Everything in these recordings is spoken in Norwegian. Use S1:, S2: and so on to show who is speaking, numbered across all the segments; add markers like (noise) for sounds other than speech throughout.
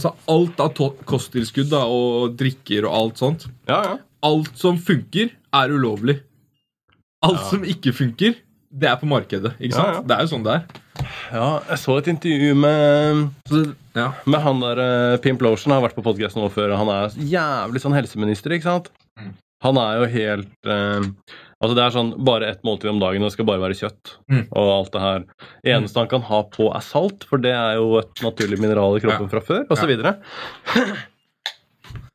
S1: Altså alt av kosttilskudd da, og drikker og alt sånt.
S2: Ja, ja.
S1: Alt som funker, er ulovlig. Alt som ikke funker, det er på markedet. ikke sant? Det er jo sånn det er.
S2: ja jeg så et intervju med
S1: ja.
S2: Med han der uh, Pimp Lotion har vært på podkast nå før. Han er jævlig sånn helseminister, ikke sant?
S1: Mm.
S2: Han er jo helt eh, Altså Det er sånn bare ett måltid om dagen, og det skal bare være kjøtt.
S1: Mm.
S2: Og alt det her. Eneste han kan ha på, er salt, for det er jo et naturlig mineral i kroppen
S1: Ja.
S2: fra før, Og, så videre.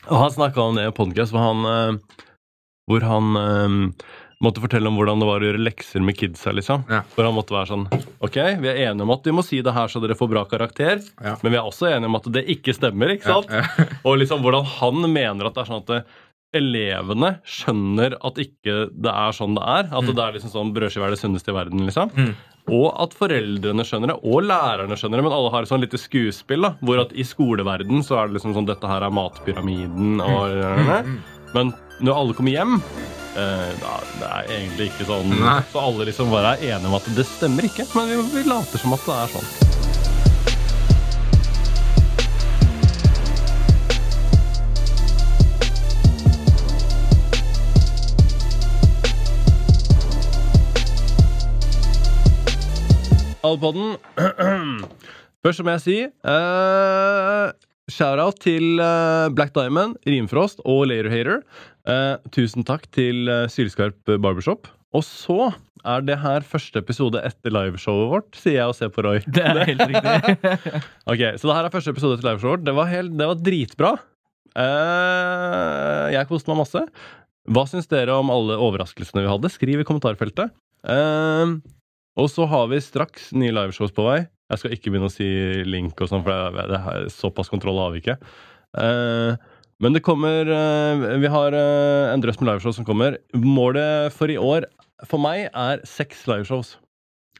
S2: og han snakka om det i en podcast hvor han, eh, hvor han um, måtte fortelle om hvordan det var å gjøre lekser med kidsa. liksom.
S1: Ja.
S2: Hvor han måtte være sånn Ok, vi er enige om at vi må si det her så dere får bra karakter,
S1: Ja.
S2: men vi er også enige om at det ikke stemmer. ikke sant? Og liksom hvordan han mener at det er sånn at det, elevene skjønner at ikke det er sånn det er. At det er liksom sånn brødskive er det sunneste i verden. liksom.
S1: Mm.
S2: Og at foreldrene skjønner det, og lærerne skjønner det, men alle har et sånn lite skuespill. da, Hvor at i skoleverden så er det liksom sånn dette her er matpyramiden. og...
S1: Mm.
S2: Men når alle kommer hjem eh, da, Det er egentlig ikke sånn
S1: Nei.
S2: Så alle liksom bare er enige om at det stemmer ikke. Men vi, vi later som at det er sånn. Alpodden. (clears throat) Først må jeg si uh, shout-out til uh, Black Diamond, Rimfrost og Later Hater. Uh, tusen takk til uh, Sylskarp Barbershop. Og så er det her første episode etter liveshowet vårt, sier jeg og ser på Roy.
S3: Det er helt riktig. (laughs)
S2: Ok, Så det her er første episode etter liveshowet vårt. Det var, helt, det var dritbra. Uh, jeg koste meg masse. Hva syns dere om alle overraskelsene vi hadde? Skriv i kommentarfeltet. Eh, og så har vi straks nye liveshows på vei. Jeg skal ikke begynne å si link og sånn, for det, er såpass kontroll har vi ikke. Eh, men det kommer eh, Vi har eh, en drøss med liveshows som kommer. Målet for i år for meg er seks liveshows.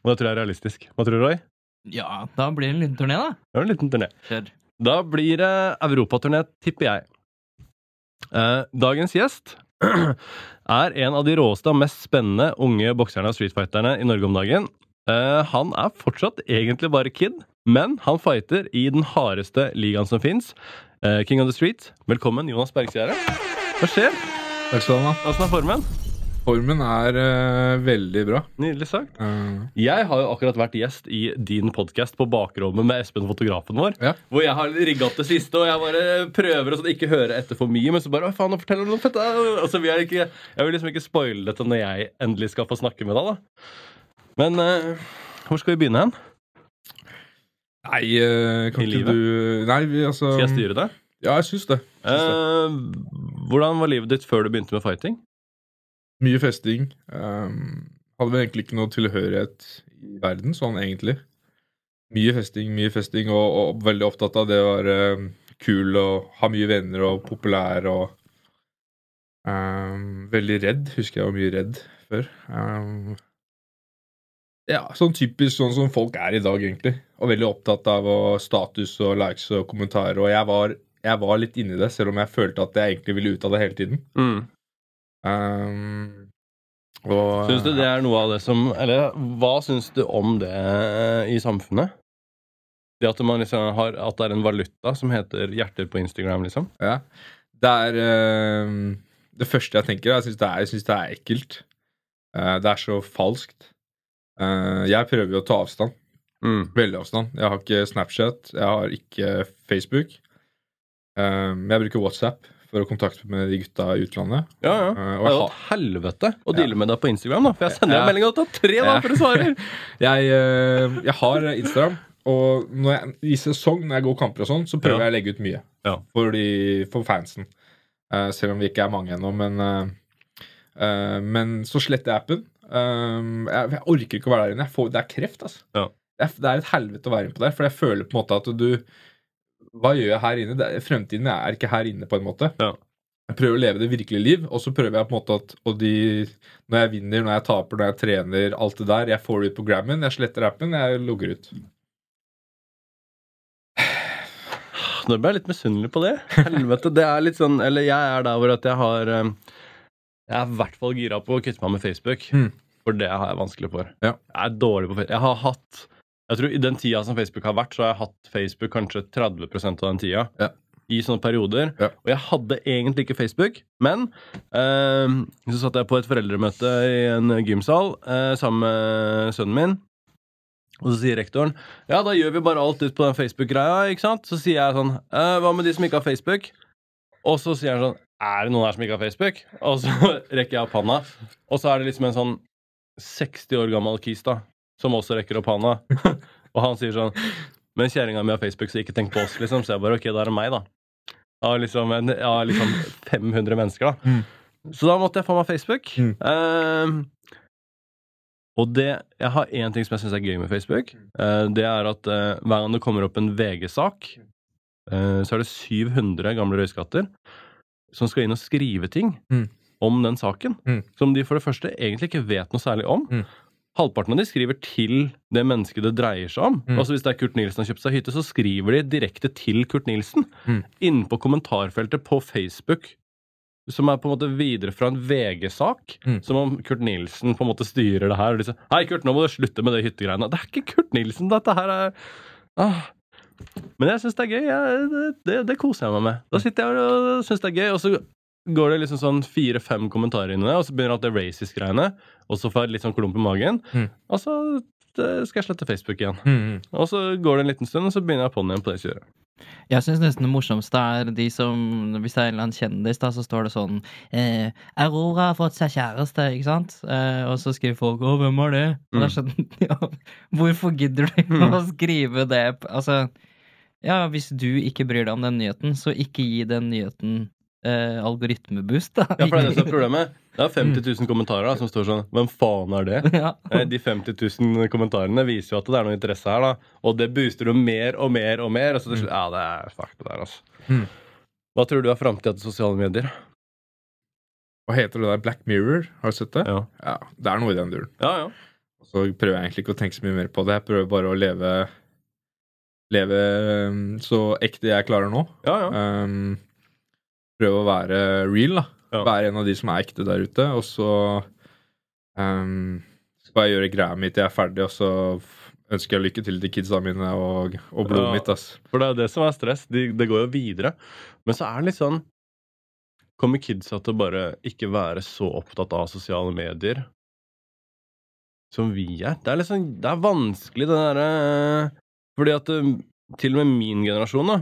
S2: Og det tror jeg er realistisk. Hva tror du, Roy?
S3: Ja, da blir det en liten turné, da.
S2: Var en liten turné.
S3: Kjør.
S2: Da blir det europaturné, tipper jeg. Dagens gjest er en av de råeste og mest spennende unge bokserne og streetfighterne i Norge om dagen. Uh, han er fortsatt egentlig bare kid, men han fighter i den hardeste ligaen som fins. King of the Street. Velkommen, Jonas Bergsgjerde. Hva skjer?
S1: Takk skal du ha.
S2: Åssen er formen?
S1: Formen er uh, veldig bra.
S2: Nydelig sagt.
S1: Eh,
S2: Jeg har jo akkurat vært gjest i din podkast på bakrommet med Espen, fotografen vår.
S1: Ja.
S2: Hvor jeg har rigga opp det siste, og jeg bare prøver å sånn, ikke høre etter for mye. Men så bare Å, faen, nå forteller du noe fett! Altså, vi er ikke, jeg vil liksom ikke spoile dette når jeg endelig skal få snakke med deg, da. Men uh, hvor skal vi begynne hen?
S1: nei, kan
S2: I
S1: ikke
S2: livet?
S1: du Nei, vi, altså
S2: Skal jeg styre det?
S1: Ja, jeg syns det. Syns det.
S2: Eh, hvordan var livet ditt før du begynte med fighting?
S1: Mye festing. Um, hadde vel egentlig ikke noe tilhørighet i verden, sånn egentlig. Mye festing, mye festing, og, og veldig opptatt av det å være um, kul og ha mye venner og populær og um, Veldig redd. Husker jeg var mye redd før. Um, ja, sånn typisk sånn som folk er i dag, egentlig. Og veldig opptatt av og status og likes og kommentarer. Og jeg var, jeg var litt inni det, selv om jeg følte at jeg egentlig ville ut av det hele tiden.
S2: Mm.
S1: Um, og,
S2: Syns du det er noe av det som Eller hva syns du om det i samfunnet? Det at, man liksom har, at det er en valuta som heter hjerter på Instagram, liksom?
S1: Ja. Det er um, Det første jeg tenker, jeg syns det, det er ekkelt. Uh, det er så falskt. Uh, jeg prøver jo å ta avstand.
S2: Mm.
S1: Veldig avstand. Jeg har ikke Snapchat, jeg har ikke Facebook. Um, jeg bruker WhatsApp for å kontakte med de gutta i utlandet.
S2: Ja, ja. Det
S1: og
S2: er
S1: jeg
S2: jo
S1: har
S2: et helvete å
S1: Ja.
S2: med deg på Instagram, da. For jeg sender deg
S1: Ja.
S2: melding, og det tar tre dager
S1: Ja.
S2: før du svarer! (laughs)
S1: Jeg, eh, jeg har Instagram, og når jeg, i sesong, når jeg går kamper og sånn, så prøver jeg å legge ut mye
S2: Ja.
S1: for, de, for fansen. Uh, selv om vi ikke er mange ennå, men uh, uh, Men så sletter jeg appen. Eh, jeg, jeg orker ikke å være der inne. Får, det er kreft, altså.
S2: Ja.
S1: Det, er, det er et helvete å være inne på der, for jeg føler på en måte at du Hva gjør jeg her inne? Det, er- fremtiden er ikke her inne, på en måte.
S2: Ja.
S1: Jeg prøver å leve det virkelige liv, og så prøver jeg på en måte at Og de Når jeg vinner, når jeg taper, når jeg trener, alt det der Jeg får det ut på Grammen, jeg sletter appen, jeg logger ut.
S2: Nå ble jeg litt misunnelig på det. Helvete, det er litt sånn Eller jeg er der hvor at jeg har eh, Jeg er i hvert fall gira på å kutte meg med Facebook.
S1: Mm.
S2: For det har jeg vanskelig for.
S1: Ja.
S2: Jeg er dårlig på Facebook. Jeg har hatt Jeg tror I den tida som Facebook har vært, så har jeg hatt Facebook kanskje 30% av den tida.
S1: Ja.
S2: I sånne perioder.
S1: Ja.
S2: Og jeg hadde egentlig ikke Facebook, men eh, så satt jeg på et foreldremøte i en gymsal eh, sammen med sønnen min. Og så sier rektoren ja, da gjør vi bare alt ut på den Facebook-greia. ikke sant? Så sier jeg sånn eh, Hva med de som ikke har Facebook? Og så sier han sånn Er det noen her som ikke har Facebook? Og så (laughs) rekker jeg opp handa, og så er det liksom en sånn 60 år gammel kis da som også rekker opp handa. og han sier sånn Men kjerringa mi har Facebook, så ikke tenk på oss, liksom. Så jeg bare OK, da er det meg, da. Av liksom, liksom 500 mennesker, da.
S1: Mm.
S2: Så da måtte jeg få meg Facebook.
S1: Mm.
S2: Uh, og det Jeg har én ting som jeg syns er gøy med Facebook. Uh, det er at uh, hver gang det kommer opp en VG-sak, eh, så er det 700 gamle røyskatter som skal inn og skrive ting
S1: Mm.
S2: om den saken.
S1: Mm.
S2: Som de for det første egentlig ikke vet noe særlig om.
S1: Mm.
S2: Halvparten av de skriver til det mennesket det dreier seg om.
S1: Mm.
S2: Altså Hvis det er Kurt Nilsen har kjøpt seg hytte, så skriver de direkte til Kurt Nilsen.
S1: Mm.
S2: Inne på kommentarfeltet på Facebook. Som er på en måte videre fra en VG-sak.
S1: Mm.
S2: Som om Kurt Nilsen på en måte styrer det her. Og de sier, Hei, Kurt, nå må du slutte med det hyttegreiene. Det er ikke Kurt Nilsen, dette her er ah. Men jeg syns det er gøy. Jeg, det, det, det koser jeg meg med. Da sitter jeg og syns det er gøy, og så går det liksom sånn fire-fem kommentarer inn i det, og så begynner alt det racist-greiene, og så får jeg litt sånn klump i magen,
S1: Mm.
S2: og så eh, skal jeg slette Facebook igjen.
S1: Mm.
S2: Og så går det en liten stund, og så begynner jeg på'n igjen på det kjøret.
S3: Jeg syns nesten det morsomste er de som Hvis det er en eller annen kjendis, da, så står det sånn eh, 'Aurora har fått seg kjæreste', ikke sant? Eh, og så skriver folk 'Å, hvem er det?' Og da skjønner (laughs) sånn, ja, hvorfor gidder du
S2: Mm.
S3: å skrive det? Altså, ja, hvis du ikke bryr deg om den nyheten, så ikke gi den nyheten eh, algoritmeboost, da.
S2: Ja, for det er det som er (laughs) problemet. Det er 50 000 kommentarer da, som står sånn Hvem faen er det?
S3: ja.
S2: Eh, De 50 000 kommentarene viser jo at det er noe interesse her, da. Og det booster jo mer og mer og mer. Og så til slutt Ja, det er fuck det der, altså.
S1: Mm.
S2: Hva tror du er framtida til sosiale medier?
S1: Hva heter det der? Black Mirror? Har du sett det?
S2: Ja,
S1: Ja, Det er noe i den duren.
S2: ja. ja.
S1: Så prøver jeg egentlig ikke å tenke så mye mer på det. Jeg prøver bare å leve Leve så ekte jeg klarer nå.
S2: ja, ja.
S1: Um, prøve å være real, da.
S2: Ja.
S1: Være en av de som er ekte der ute. Og så um, skal jeg gjøre greia mi til jeg er ferdig, og så ønsker jeg lykke til til kidsa mine og, og blodet
S2: Ja.
S1: mitt. ass.
S2: For det er jo det som er stress. De, det går jo videre. Men så er det litt sånn Kommer kidsa til å bare ikke være så opptatt av sosiale medier som vi er? Det er sånn Det er vanskelig, det derre Fordi at eh, til og med min generasjon, da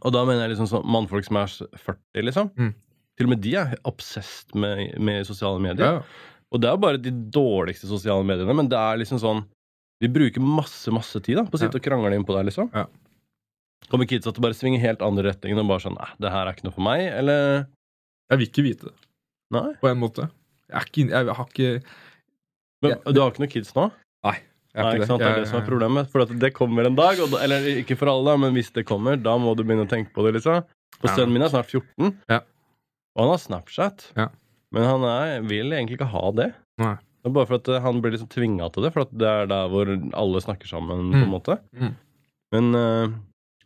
S2: Og da mener jeg liksom sånn mannfolk som er 40, liksom.
S1: Mm.
S2: Til og med de er obsessed med, med sosiale medier.
S1: Ja.
S2: Og det er jo bare de dårligste sosiale mediene, men det er liksom sånn De bruker masse, masse tid da på å sitte og krangle inn på det, liksom.
S1: Ja.
S2: Kommer kidsa til å bare svinge helt andre retningen og bare sånn Nei, det her er ikke noe for meg, eller
S1: Jeg vil ikke vite det,
S2: Nei?
S1: på en måte. Jeg, er ikke, jeg har ikke
S2: Men du har ikke noen kids nå?
S1: jeg er
S2: Nei,
S1: ikke
S2: sant? Det er det som er problemet. For at det kommer en dag, da, eller ikke for alle, da, men hvis det kommer, da må du begynne å tenke på det, liksom.
S1: Ja.
S2: sønnen min er snart 14,
S1: Ja.
S2: og han har Snapchat.
S1: Ja.
S2: Men han er, vil egentlig ikke ha det.
S1: Nei.
S2: Det er bare for at eh, han blir liksom tvinga til det, for at det er der hvor alle snakker sammen. på en
S1: Mm.
S2: måte.
S1: Mm.
S2: Men uh,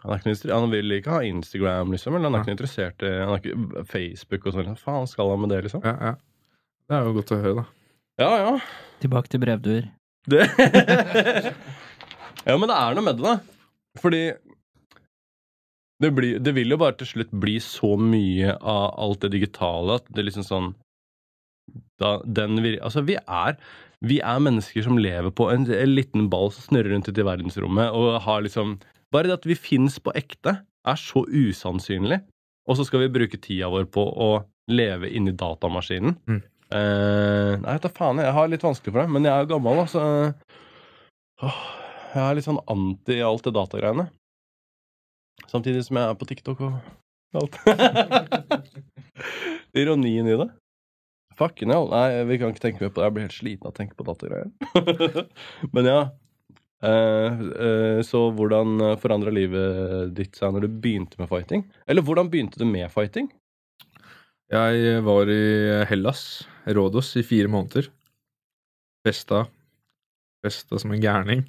S2: han, er ikke han vil ikke ha Instagram, liksom. Eller han er ikke interessert i han er ikke Facebook og sånn. Hva faen skal han med det, liksom?
S1: ja, ja. Det er jo godt å høre, da.
S2: Ja, ja.
S3: Tilbake til brevduer.
S2: Det Ja, men det er noe med det, da. Fordi det, blir, det vil jo bare til slutt bli så mye av alt det digitale at det er liksom sånn da, den Altså, vi er vi er mennesker som lever på en, en liten ball som snurrer rundt ute i verdensrommet, og har liksom Bare det at vi fins på ekte, er så usannsynlig. Og så skal vi bruke tida vår på å leve inni datamaskinen.
S1: Mm.
S2: Eh, nei, vet faen, jeg har litt vanskelig for det, men jeg er jo gammel, da, så Jeg er litt sånn anti alt det datagreiene. Samtidig som jeg er på TikTok og alt. (laughs) Ironien i det. Fucking hell. Nei, vi kan ikke tenke mer på det. Jeg blir helt sliten av å tenke på datagreier. (laughs) Men ja. Eh, så hvordan forandra livet ditt seg når du begynte med fighting? Eller hvordan begynte du med fighting?
S1: Jeg var i Hellas, Rådos, i fire måneder. Festa. Festa som en gærning.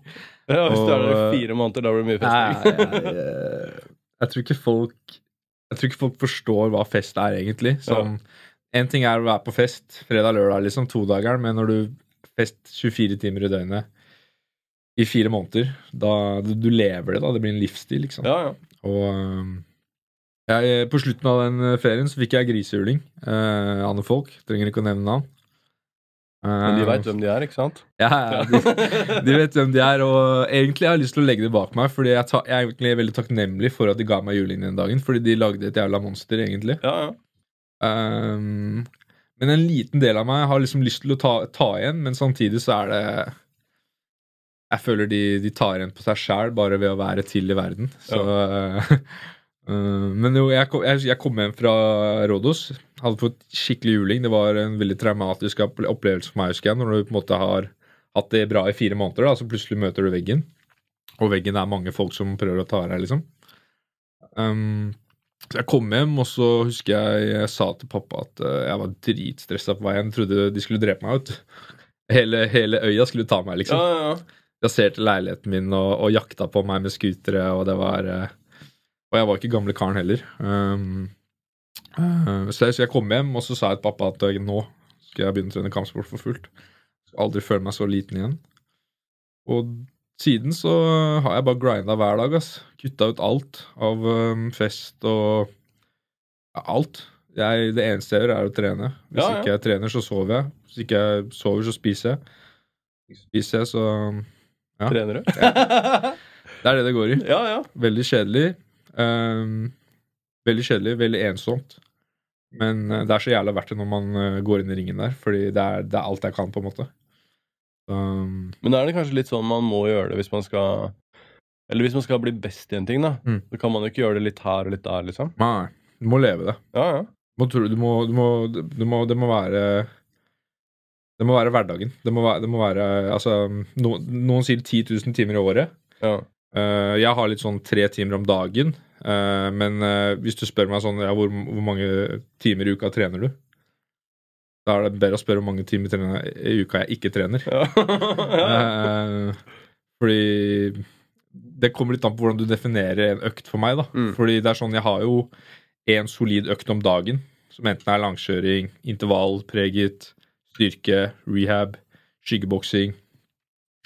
S2: Ja, Hvis du er der i fire måneder, da blir det mye
S1: Nei,
S2: festing.
S1: jeg, jeg, jeg tror ikke folk Jeg tror ikke folk forstår hva fest er, egentlig. Sånn, En ting er å være på fest fredag-lørdag, liksom, todageren, men når du fest 24 timer i døgnet i fire måneder. Da du, du lever det, da. Det blir en livsstil, liksom.
S2: Ja, ja.
S1: Og øhm, jeg, på slutten av den eh, ferien så fikk jeg grisehjuling. Eh, andre folk. Trenger ikke å nevne navn.
S2: Men de
S1: Eh,
S2: veit hvem de er, ikke sant?
S1: Ja, ja, de, de vet hvem de er, og egentlig har jeg lyst til å legge det bak meg. Fordi jeg, ta, jeg er egentlig veldig takknemlig for at de ga meg juling den dagen. Fordi de lagde et jævla monster, egentlig.
S2: Ja, ja.
S1: Um, men en liten del av meg har liksom lyst til å ta, ta igjen, men samtidig så er det Jeg føler de, de tar igjen på seg sjæl bare ved å være til i verden. Så (laughs) uh, Men jo, jeg kom, jeg, jeg kom hjem fra Rådos. Hadde fått skikkelig juling. Det var en veldig traumatisk opplevelse for meg, husker jeg, når du på en måte har hatt det bra i fire måneder, da, så plutselig møter du veggen. Og veggen er mange folk som prøver å ta deg, liksom. Um, så jeg kom hjem, og så husker jeg jeg sa til pappa at uh, jeg var dritstressa på veien. Trodde de skulle drepe meg ut. Hele, hele øya skulle ta meg, liksom.
S2: ja, ja, ja.
S1: Plasserte leiligheten min og, og jakta på meg med scootere, og det var eh, Og jeg var ikke gamle karen heller. Um, uh, så, jeg, så jeg kom hjem, og så sa jeg til pappa at nå skal jeg begynne å trene kampsport for fullt. Aldri føle meg så liten igjen. Og siden så har jeg bare grinda hver dag, ass. Kutta ut alt av um, fest og ja, alt. Jeg, det eneste jeg gjør, er å trene. Hvis
S2: Ja, ja.
S1: ikke jeg trener, så sover jeg. Hvis ikke jeg sover, så spiser jeg. Spiser jeg, så Ja.
S2: Trener du?
S1: Det er det det går i. (laughs)
S2: ja, ja.
S1: Veldig kjedelig. Um, veldig kjedelig, veldig ensomt. Men uh, det er så jævla verdt det når man uh, går inn i ringen der, fordi det er, det er alt jeg kan, på en måte. Um,
S2: Men da er det kanskje litt sånn man må gjøre det hvis man skal Eller hvis man skal bli best i en ting, da.
S1: Mm.
S2: Så kan man jo ikke gjøre det litt her og litt der, liksom.
S1: nei, du må leve det.
S2: Ja, ja.
S1: Du må, du må, du må, du må, det må være Det må være hverdagen. Det må være, det må være Altså, no, noen sier 10 000 timer i året.
S2: ja.
S1: Uh, jeg har litt sånn tre timer om dagen. Eh, men eh, hvis du spør meg sånn ja, hvor, hvor mange timer i uka trener du? Da er det bedre å spørre hvor mange timer trener i uka jeg ikke trener. (laughs)
S2: ja.
S1: Eh, fordi det kommer litt an på hvordan du definerer en økt for meg. da
S2: Mm.
S1: Fordi det er sånn, jeg har jo en solid økt om dagen, som enten er langkjøring, intervallpreget, styrke, rehab, skyggeboksing,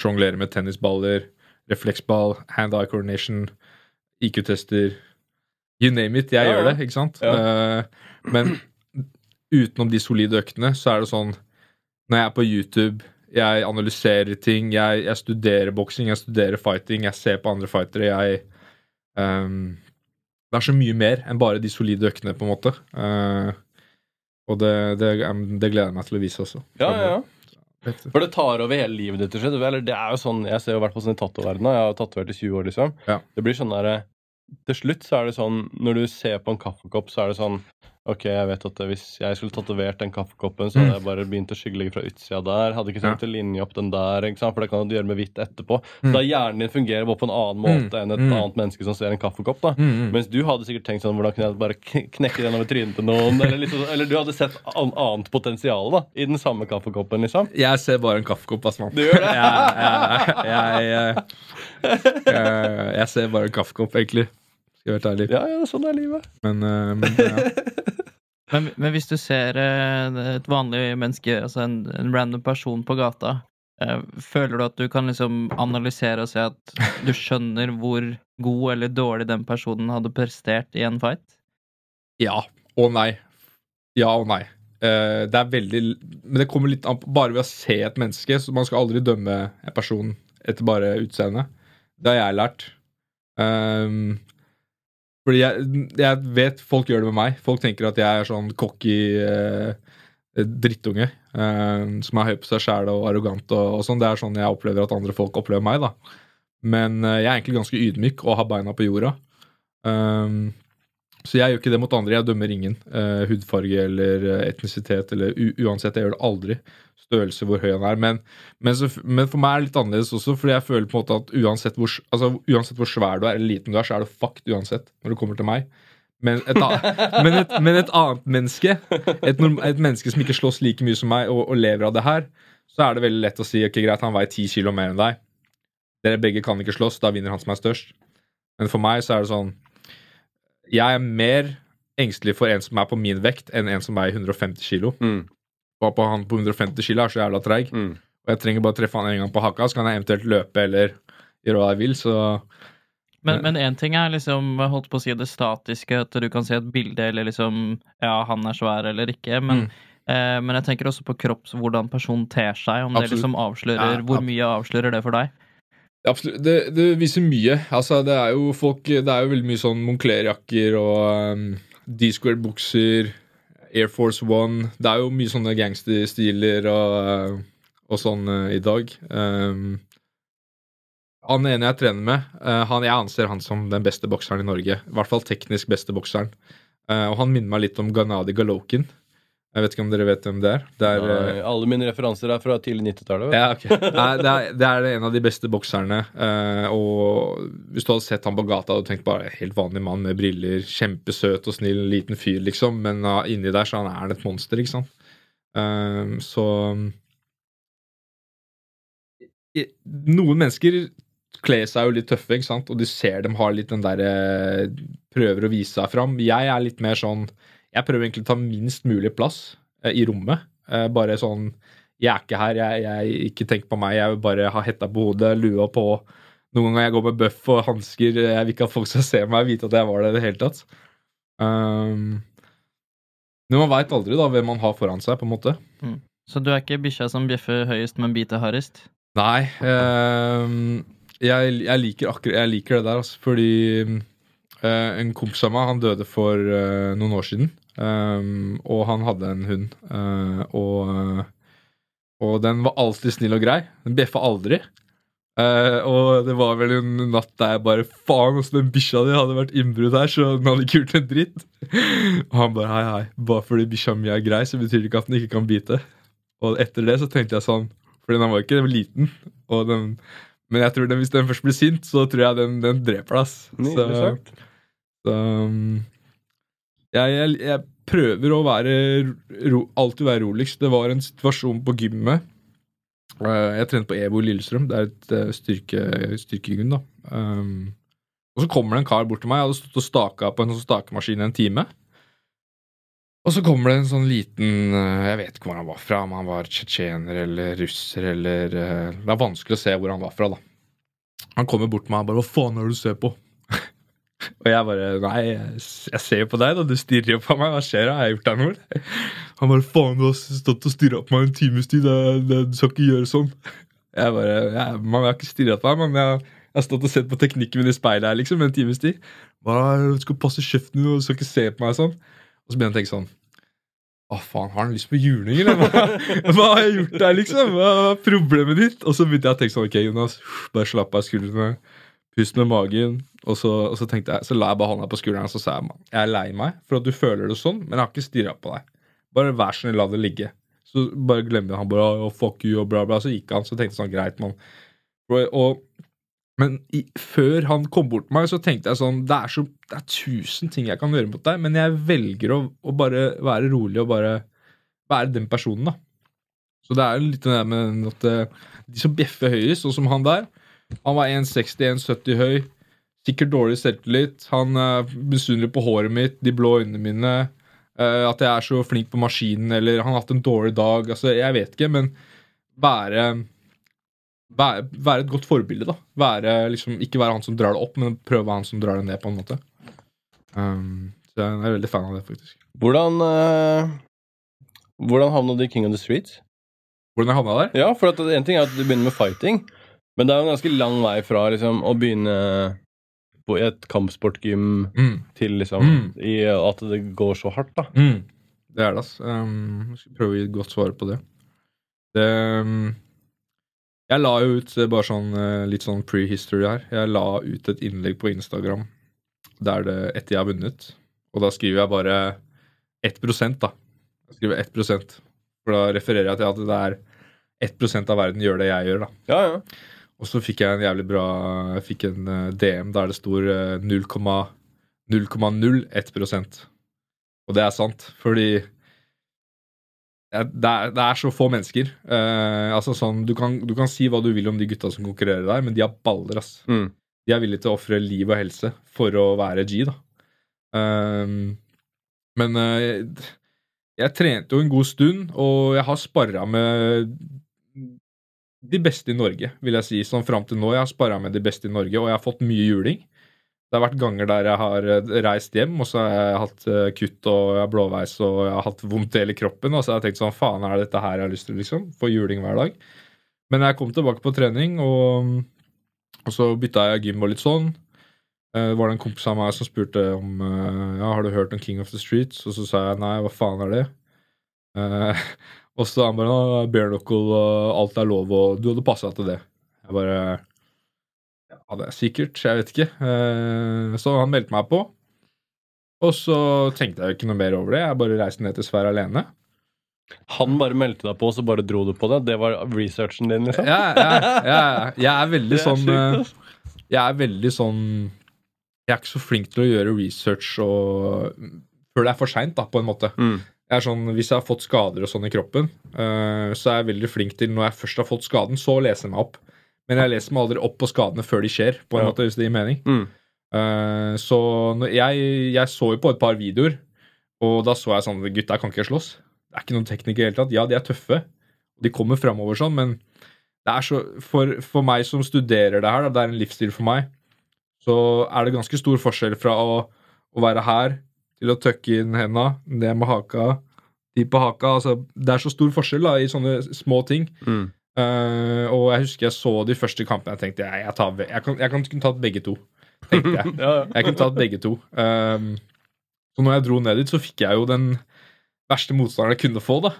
S1: sjonglere med tennisballer, refleksball, hand-eye coordination, IQ-tester You name it. Jeg
S2: Ja,
S1: gjør det, ikke sant?
S2: Ja.
S1: Eh, men utenom de solide øktene, så er det sånn Når jeg er på YouTube, jeg analyserer ting, jeg, jeg studerer boksing, jeg studerer fighting, jeg ser på andre fightere, jeg um, Det er så mye mer enn bare de solide øktene, på en måte. Uh, og det, det, det gleder jeg meg til å vise også.
S2: ja, ja, ja. For det tar over hele livet ditt. Eller det er jo sånn, Jeg ser jo hvert fall sånn i tatoverdenen. Jeg har tatovert i 20 år, liksom.
S1: Ja.
S2: Det blir sånn der, Til slutt så er det sånn Når du ser på en kaffekopp, så er det sånn Ok, jeg vet at hvis jeg skulle tatovert den kaffekoppen, så hadde jeg bare begynt å skyggelegge fra utsida der. Hadde ikke trengt å linje opp den der, for det kan du gjøre med hvitt etterpå. Så
S1: Mm.
S2: da hjernen din fungerer bare på en annen måte enn et
S1: Mm.
S2: annet menneske som ser en kaffekopp. da
S1: Mm, mm.
S2: Mens du hadde sikkert tenkt sånn Hvordan kunne jeg bare knekke den over trynet til noen? Eller, liksom, eller du hadde sett an annet potensial da i den samme kaffekoppen, liksom.
S1: Jeg ser bare en kaffekopp, ass, mann.
S2: Du gjør det?
S1: jeg, jeg, jeg, jeg, jeg ser bare en kaffekopp, egentlig. Skal jeg være ærlig.
S2: Ja, ja, sånn er livet.
S1: Men, uh, men ja. (laughs)
S3: Men, men hvis du ser eh, et vanlig menneske, altså en, en random person på gata, eh, føler du at du kan liksom analysere og se at du skjønner hvor god eller dårlig den personen hadde prestert i en fight?
S1: ja og nei. Ja og nei. Eh, det er veldig Men det kommer litt an på Bare ved å se et menneske. Så man skal aldri dømme en person etter bare utseendet. Det har jeg lært. Um, fordi jeg, jeg vet folk gjør det med meg. Folk tenker at jeg er sånn cocky eh, drittunge. eh, som er høy på seg sjæl og arrogant og, og sånn. Det er sånn jeg opplever at andre folk opplever meg, da. Men eh, jeg er egentlig ganske ydmyk og har beina på jorda. Um, så jeg gjør ikke det mot andre. Jeg dømmer ingen. eh, hudfarge eller eh, etnisitet eller uansett. Jeg gjør det aldri. Størrelse, hvor høy han er. Men, men, så, men for meg er det litt annerledes også, fordi jeg føler på en måte at uansett hvor, altså, uansett hvor svær du er eller liten du er, så er du fucked uansett når det kommer til meg. Men et, (laughs) men et, men et annet menneske, et, norm- et menneske som ikke slåss like mye som meg og, og lever av det her, så er det veldig lett å si ok, greit, han veier ti kilo mer enn deg. Dere begge kan ikke slåss, da vinner han som er størst. Men for meg så er det sånn Jeg er mer engstelig for en som er på min vekt, enn en som veier 150 kilo.
S2: Mm.
S1: På han på 150 kilo er så jævla treig.
S2: Mm.
S1: og jeg trenger bare treffe han en gang på haka, så kan jeg eventuelt løpe eller gjøre hva jeg vil, så
S3: Men men én ting er liksom holdt på å si det statiske, at du kan se et bilde eller liksom Ja, han er svær eller ikke, men,
S1: Mm.
S3: eh, men jeg tenker også på kropps hvordan personen ter seg. Om det liksom avslører
S1: Ja,
S3: Hvor mye avslører det for deg?
S1: Absolutt. Det, det viser mye. Altså, det er jo folk Det er jo veldig mye sånn Moncler-jakker og um, D-squared-bukser, Air Force One Det er jo mye sånne gangsterstiler og, uh, og sånn uh, i dag. Um, han ene jeg trener med, uh, han, jeg anser han som den beste bokseren i Norge. I hvert fall teknisk beste bokseren. Og han minner meg litt om Ghanadi Galokin. Jeg vet ikke om dere vet hvem det er. Det er
S2: Nei, alle mine referanser er fra tidlig 90-tallet.
S1: ja, okay. Det, det er en av de beste bokserne. eh, og hvis du hadde sett han på gata og tenkt bare helt vanlig mann med briller, kjempesøt og snill liten fyr, liksom, men inni der så er han et monster, ikke sant. Eh, så Noen mennesker kler seg jo litt tøffe, ikke sant, og du ser dem har litt den derre Prøver å vise seg fram. Jeg er litt mer sånn Jeg prøver egentlig å ta minst mulig plass eh, i rommet. Eh, bare sånn jeg er ikke her, jeg, jeg ikke tenk på meg, jeg vil bare ha hetta på hodet, lua på. Noen ganger jeg går med bøff og hansker, jeg vil ikke at folk skal se meg og vite at jeg var der i det hele tatt. Um, men man veit aldri da hvem man har foran seg, på en måte.
S3: Så du er ikke bikkja som bjeffer høyest, men biter hardest?
S1: Nei, ehm, jeg, jeg, liker akkurat, jeg liker det der, altså, fordi eh, en kompis av meg, han døde for eh, noen år siden, ehm, og han hadde en hund, Uh, og, eh, og den var alltid snill og grei. Den bjeffa aldri. Uh, og det var vel en natt der jeg bare Faen, åssen den bikkja di hadde vært innbrudd her, så den hadde ikke gjort en dritt. Og han bare hei, hei. Bare fordi bikkja mi er grei, så betyr det ikke at den ikke kan bite. Og etter det så tenkte jeg sånn Fordi den var ikke liten. Og den, men jeg tror den, hvis den først blir sint, så tror jeg den, den dreper deg. Så, så um, jeg, jeg, jeg prøver å være ro, alltid være roligst. Det var en situasjon på gymmet. Eh, jeg trente på EVO Lillestrøm. Det er et uh, styrke, styrkegym, da. Um, og så kommer det en kar bort til meg. Jeg hadde stått og staka på en sånn stakemaskin en time. Og så kommer det en sånn liten eh, Jeg vet ikke hvor han var fra, om han var tsjetsjener eller russer eller eh, Det er vanskelig å se hvor han var fra, da. Han kommer bort til meg og bare 'Hva faen er det du ser på?' Og jeg bare 'Nei, jeg, ser jo på deg, da. Du stirrer jo på meg. Hva skjer da? Har jeg gjort deg noe?' Han bare 'Faen, du har stått og stirra på meg en times tid. Du skal ikke gjøre sånn.' Jeg bare jeg, man, har ikke stirra på deg, men jeg, jeg har stått og sett på teknikken min i speilet her, liksom, en times tid.' Bare, 'Du skal passe kjeften din, og du skal ikke se på meg sånn.' Og så begynner jeg å tenke sånn Å, faen, har han lyst på juling, eller? Hva, (laughs) hva har jeg gjort der, liksom? Hva er problemet ditt? Og så begynte jeg å tenke sånn Ok, Jonas, bare slapp av skuldrene. Pust med magen. Og så, og så tenkte jeg, så la jeg bare hånda på skulderen og så sa jeg jeg er lei meg for at du føler det sånn, men jeg har ikke stirra på deg. Bare vær snill, la det ligge. Så bare glemte han bare oh, fuck you og bla, bla. Så gikk han, så tenkte jeg sånn greit, mann. Men i, før han kom bort til meg, så tenkte jeg sånn Det er så det er tusen ting jeg kan gjøre mot deg, men jeg velger å, å bare være rolig og bare være den personen, da. Så det er litt det der med at eh, de som bjeffer høyest, sånn som han der Han var 1,60-1,70 høy. Sikkert dårlig selvtillit. Han misunnelig på håret mitt, de blå øynene mine. uh, at jeg er så flink på maskinen, eller han har hatt en dårlig dag. Altså, jeg vet ikke, men være være, være et godt forbilde, da. Være, liksom, ikke være han som drar det opp, men prøve å være han som drar det ned, på en måte. Um, så jeg er veldig fan av det, faktisk.
S2: Hvordan uh, Hvordan havna du i King of the Streets?
S1: Hvordan jeg havna der?
S2: Ja, for at En ting er at du begynner med fighting, men det er jo en ganske lang vei fra liksom, å begynne på et kampsportgym
S1: Mm.
S2: til liksom
S1: Mm.
S2: i at det går så hardt, da.
S1: Mm. Det er det, ass. Um, skal prøve å gi et godt svar på det. det um, jeg la jo ut eh, bare sånn eh, litt sånn pre-history her. Jeg la ut et innlegg på Instagram der det etter jeg har vunnet. Og da skriver jeg bare 1 da. Jeg skriver 1% For da refererer jeg til at det er 1% av verden gjør det jeg gjør, da.
S2: Ja, ja.
S1: Og så fikk jeg en jævlig bra Jeg fikk en eh, DM der det står eh, 0,01 Og det er sant, fordi det, er, det er så få mennesker. Eh, altså sånn, du kan, du kan si hva du vil om de gutta som konkurrerer der, men de har baller, ass.
S2: Mm.
S1: De er villige til å ofre liv og helse for å være G, da. Um, men eh, jeg trente jo en god stund, og jeg har sparra med de beste i Norge, vil jeg si. Sånn fram til nå. Jeg har sparra med de beste i Norge, og jeg har fått mye juling. Det har vært ganger der jeg har eh, reist hjem, og så har jeg hatt eh, kutt og jeg har blåveis og jeg har hatt vondt i hele kroppen. Og så har jeg tenkt sånn Faen, er det dette her jeg har lyst til, liksom? Få juling hver dag. Men jeg kom tilbake på trening, og, og så bytta jeg gym og litt sånn. Det var det en kompis av meg som spurte om eh, Ja, har du hørt om King of the Streets? Og så sa jeg nei, hva faen er det? Eh, (laughs) og så han bare «Å, bare knuckle og alt er lov, og du hadde passa til det. Jeg bare Ja, det er sikkert. Jeg vet ikke. Eh, så han meldte meg på. Og så tenkte jeg jo ikke noe mer over det. Jeg bare reiste ned til Sverige alene.
S2: Han bare meldte deg på, og så bare dro du på det? Det var researchen din, liksom?
S1: Ja, ja, ja, jeg er veldig (laughs)
S2: er
S1: sånn eh. Jeg er veldig sånn Jeg er ikke så flink til å gjøre research og før det er for seint, på en måte.
S2: Mm.
S1: Jeg er sånn, Hvis jeg har fått skader og sånn i kroppen, uh, så er jeg veldig flink til når jeg først har fått skaden, så leser jeg meg opp. Men jeg leser meg aldri opp på skadene før de skjer, på en
S2: Ja.
S1: måte, hvis det gir mening.
S2: Mm.
S1: Uh, så jeg, jeg så jo på et par videoer, og da så jeg sånn Gutta kan ikke slåss. Det er ikke noen teknikere i det hele tatt. Ja, de er tøffe. De kommer framover sånn, men det er så, for, for meg som studerer det her, da, det er en livsstil for meg, så er det ganske stor forskjell fra å, å være her til å tøkke inn henda, ned med haka, de på haka. Altså, det er så stor forskjell da, i sånne små ting.
S2: Mm.
S1: Uh, og jeg husker jeg så de første kampene. Jeg tenkte jeg, jeg, tar, jeg, kan, jeg kan kunne tatt begge to. tenkte jeg. (laughs) Jeg kunne tatt begge to. Um, så når jeg dro ned dit, så fikk jeg jo den verste motstanderen jeg kunne få. da.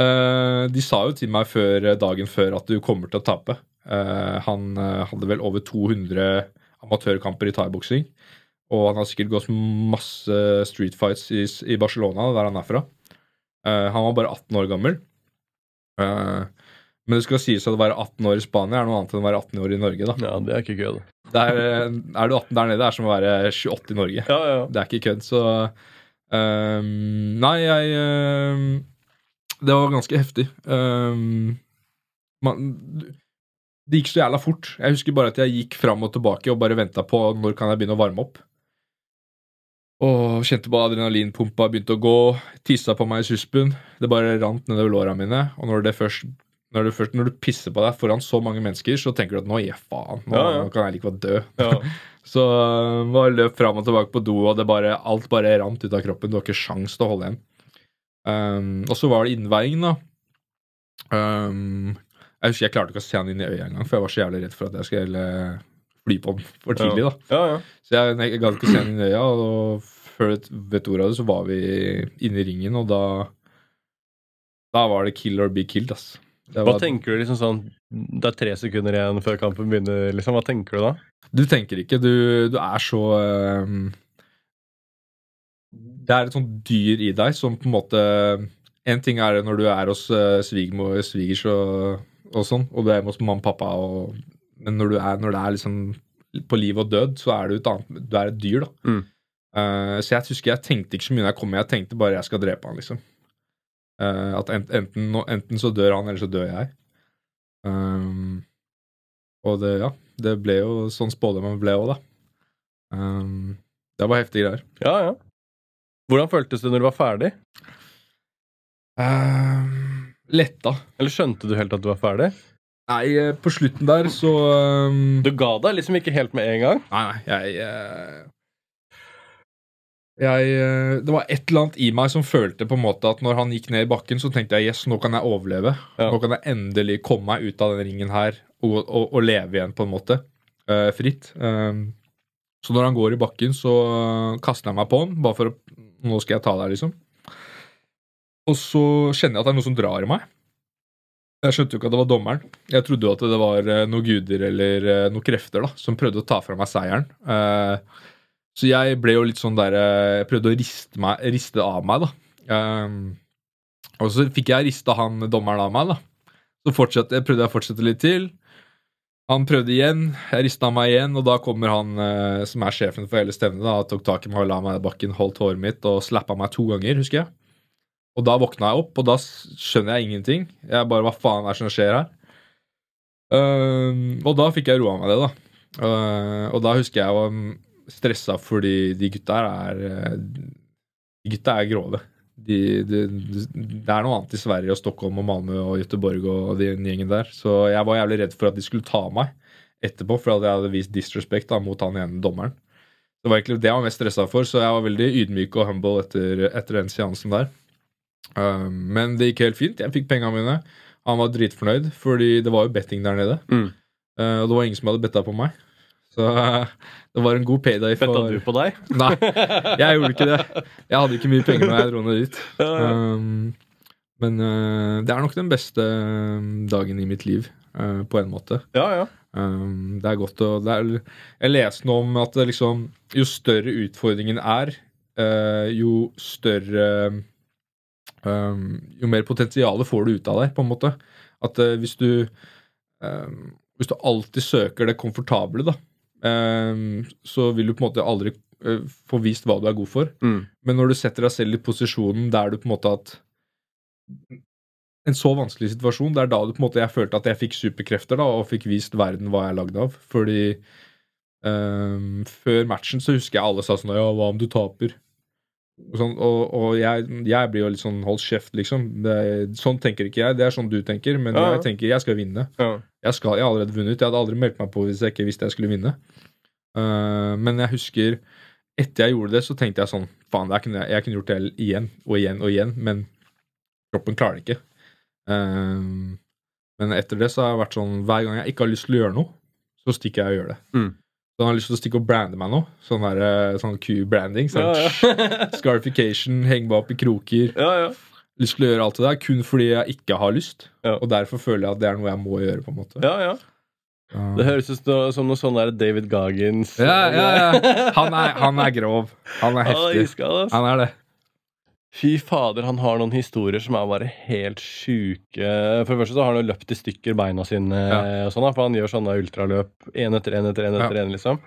S1: Uh, de sa jo til meg før, dagen før at du kommer til å tape. Uh, han uh, hadde vel over 200 amatørkamper i thaiboksing. Og han har sikkert gått masse street fights i, i Barcelona, der han er fra. Uh, han var bare 18 år gammel. Uh, men det skal sies at å være 18 år i Spania er noe annet enn å være 18 år i Norge. da.
S2: ja, det er ikke kødd.
S1: Er, eh, er du 18 der nede, det er som å være 28 i Norge.
S2: Ja, ja.
S1: Det er ikke kødd, så um, Nei, jeg um, Det var ganske heftig. Um, man, det gikk så jævla fort. Jeg husker bare at jeg gikk fram og tilbake og bare venta på når kan jeg begynne å varme opp. Og kjente på adrenalinpumpa begynte å gå. Tissa på meg i suspen. Det bare rant nedover låra mine. Og når det først når først, når du pisser på deg foran så mange mennesker, så tenker du at nå gir jeg faen. Nå
S2: Ja, ja.
S1: kan jeg like godt dø.
S2: ja. (laughs)
S1: Så øh, bare løp fram og tilbake på do, og det bare, alt bare rant ut av kroppen. Du har ikke sjans til å holde igjen. Um, og så var det innveiing, da. Um, jeg husker jeg klarte ikke å se han inn i øyet engang, for jeg var så jævlig redd for at jeg skulle fly på den for tidlig. da.
S2: ja, ja.
S1: Så jeg, jeg gadd ikke se han inn i øya, og før du vet ordet av det, så var vi inne i ringen, og da Da var det kill or be killed, ass. Det
S2: Hva tenker du liksom sånn Det er tre sekunder igjen før kampen begynner, liksom. Hva tenker du da?
S1: Du tenker ikke. Du, du er så um, Det er et sånt dyr i deg som på en måte En ting er det når du er hos uh, svigermor, svigers og, og sånn, og du er hos mamma og pappa, og, men når, du er, når det er liksom på liv og død, så er du et annet Du er et dyr, da.
S2: Mm.
S1: Eh, så jeg husker jeg tenkte ikke så mye da jeg kom. Jeg tenkte bare jeg skal drepe han, liksom. Uh, at enten, enten så dør han, eller så dør jeg. Um, og det, ja, det ble jo sånn spådommen ble òg, da. Um, det var heftige greier.
S2: Ja, ja. Hvordan føltes det når du var ferdig?
S1: Um, letta.
S2: Eller skjønte du helt at du var ferdig?
S1: Nei, eh, på slutten der så um,
S2: Du ga deg liksom ikke helt med en gang?
S1: Nei, nei, jeg eh, Jeg eh, Det var et eller annet i meg som følte på en måte at når han gikk ned i bakken, så tenkte jeg yes, nå kan jeg overleve.
S2: Ja.
S1: Nå kan jeg endelig komme meg ut av den ringen her og, og, og leve igjen, på en måte. Uh, fritt. Um, så når han går i bakken, så kaster jeg meg på han, bare for å Nå skal jeg ta deg, liksom. Og så kjenner jeg at det er noe som drar i meg. Jeg skjønte jo ikke at det var dommeren. Jeg trodde jo at det var noen guder eller noen krefter da, som prøvde å ta fra meg seieren. Eh, så jeg ble jo litt sånn der eh, Jeg prøvde å riste, meg, riste av meg, da. Um, og så fikk jeg rista han dommeren av meg, da. Så fortsatte, jeg prøvde jeg å fortsette litt til. Han prøvde igjen, jeg rista meg igjen, og da kommer han eh, som er sjefen for hele stevnet, da, tok tak i meg og la meg i bakken, holdt håret mitt og slappa meg to ganger, husker jeg. Og da våkna jeg opp, og da skjønner jeg ingenting. Jeg bare Hva faen er det som skjer her? Um, og da fikk jeg roa meg det, da. Uh, og da husker jeg var stressa fordi de gutta her er eh, De gutta er grove. de, de, det er noe annet i Sverige og Stockholm og Malmö og Göteborg og den gjengen der. Så jeg var jævlig redd for at de skulle ta meg etterpå, for at jeg hadde vist disrespect da, mot han ene dommeren. Det var egentlig det jeg var mest stressa for, så jeg var veldig ydmyk og humble etter, etter den seansen der. Um, men det gikk helt fint. Jeg fikk penga mine. Han var dritfornøyd, fordi det var jo betting der nede.
S2: Mm.
S1: Uh, og det var ingen som hadde betta på meg. Så uh, det var en god payday for
S2: Betta du på deg? (laughs)
S1: Nei, jeg gjorde ikke det. Jeg hadde ikke mye penger når jeg dro ned dit.
S2: Ja, ja.
S1: Um, men uh, det er nok den beste um, dagen i mitt liv, uh, på en måte.
S2: ja, ja.
S1: Um, det er godt å det er, Jeg leste noe om at liksom, jo større utfordringen er, uh, jo større um, Jo mer potensial får du ut av det, på en måte. At hvis du um, Hvis du alltid søker det komfortable, da, så vil du på en måte aldri uh, få vist hva du er god for.
S2: Mm.
S1: Men når du setter deg selv i posisjonen der du på en måte at En så vanskelig situasjon, det er da du på en måte jeg følte at jeg fikk superkrefter da, og fikk vist verden hva jeg er lagd av. Fordi um, før matchen så husker jeg alle sa sånn Ja, hva om du taper? Og, sånn, og, og jeg, jeg blir jo litt sånn hold kjeft, liksom. Det, sånn tenker ikke jeg. Det er sånn du tenker, men
S2: ja.
S1: jeg tenker jeg skal vinne.
S2: ja.
S1: Jeg, skal, jeg har allerede vunnet. Jeg hadde aldri meldt meg på hvis jeg ikke visste jeg skulle vinne. Uh, men jeg husker etter jeg gjorde det, så tenkte jeg sånn Faen, jeg kunne, jeg kunne gjort det igjen og igjen og igjen, men kroppen klarer det ikke. Uh, men etter det så har jeg vært sånn Hver gang jeg ikke har lyst til å gjøre noe, så stikker jeg og gjør det.
S2: Mm.
S1: Så han har lyst til å stikke og brande meg nå. Sånn, der, eh, sånn Q-branding. Sånn,
S2: Ja, ja. (laughs)
S1: Scarification, henge meg opp i kroker.
S2: ja, ja.
S1: Lyst til å gjøre alt det der kun fordi jeg ikke har lyst.
S2: Ja.
S1: Og derfor føler jeg at det er noe jeg må gjøre. på en måte
S2: ja, ja.
S1: Ja.
S2: Det høres ut som- som noe sånn der David Goggins
S1: Ja, ja, ja. Han er, han er grov. Han er (laughs) heftig. Han er det.
S2: Fy fader, han har noen historier som er bare helt sjuke. For det første så har han jo løpt i stykker beina sine, og sånn for han gjør sånne ultraløp én etter én etter én. etter en, liksom.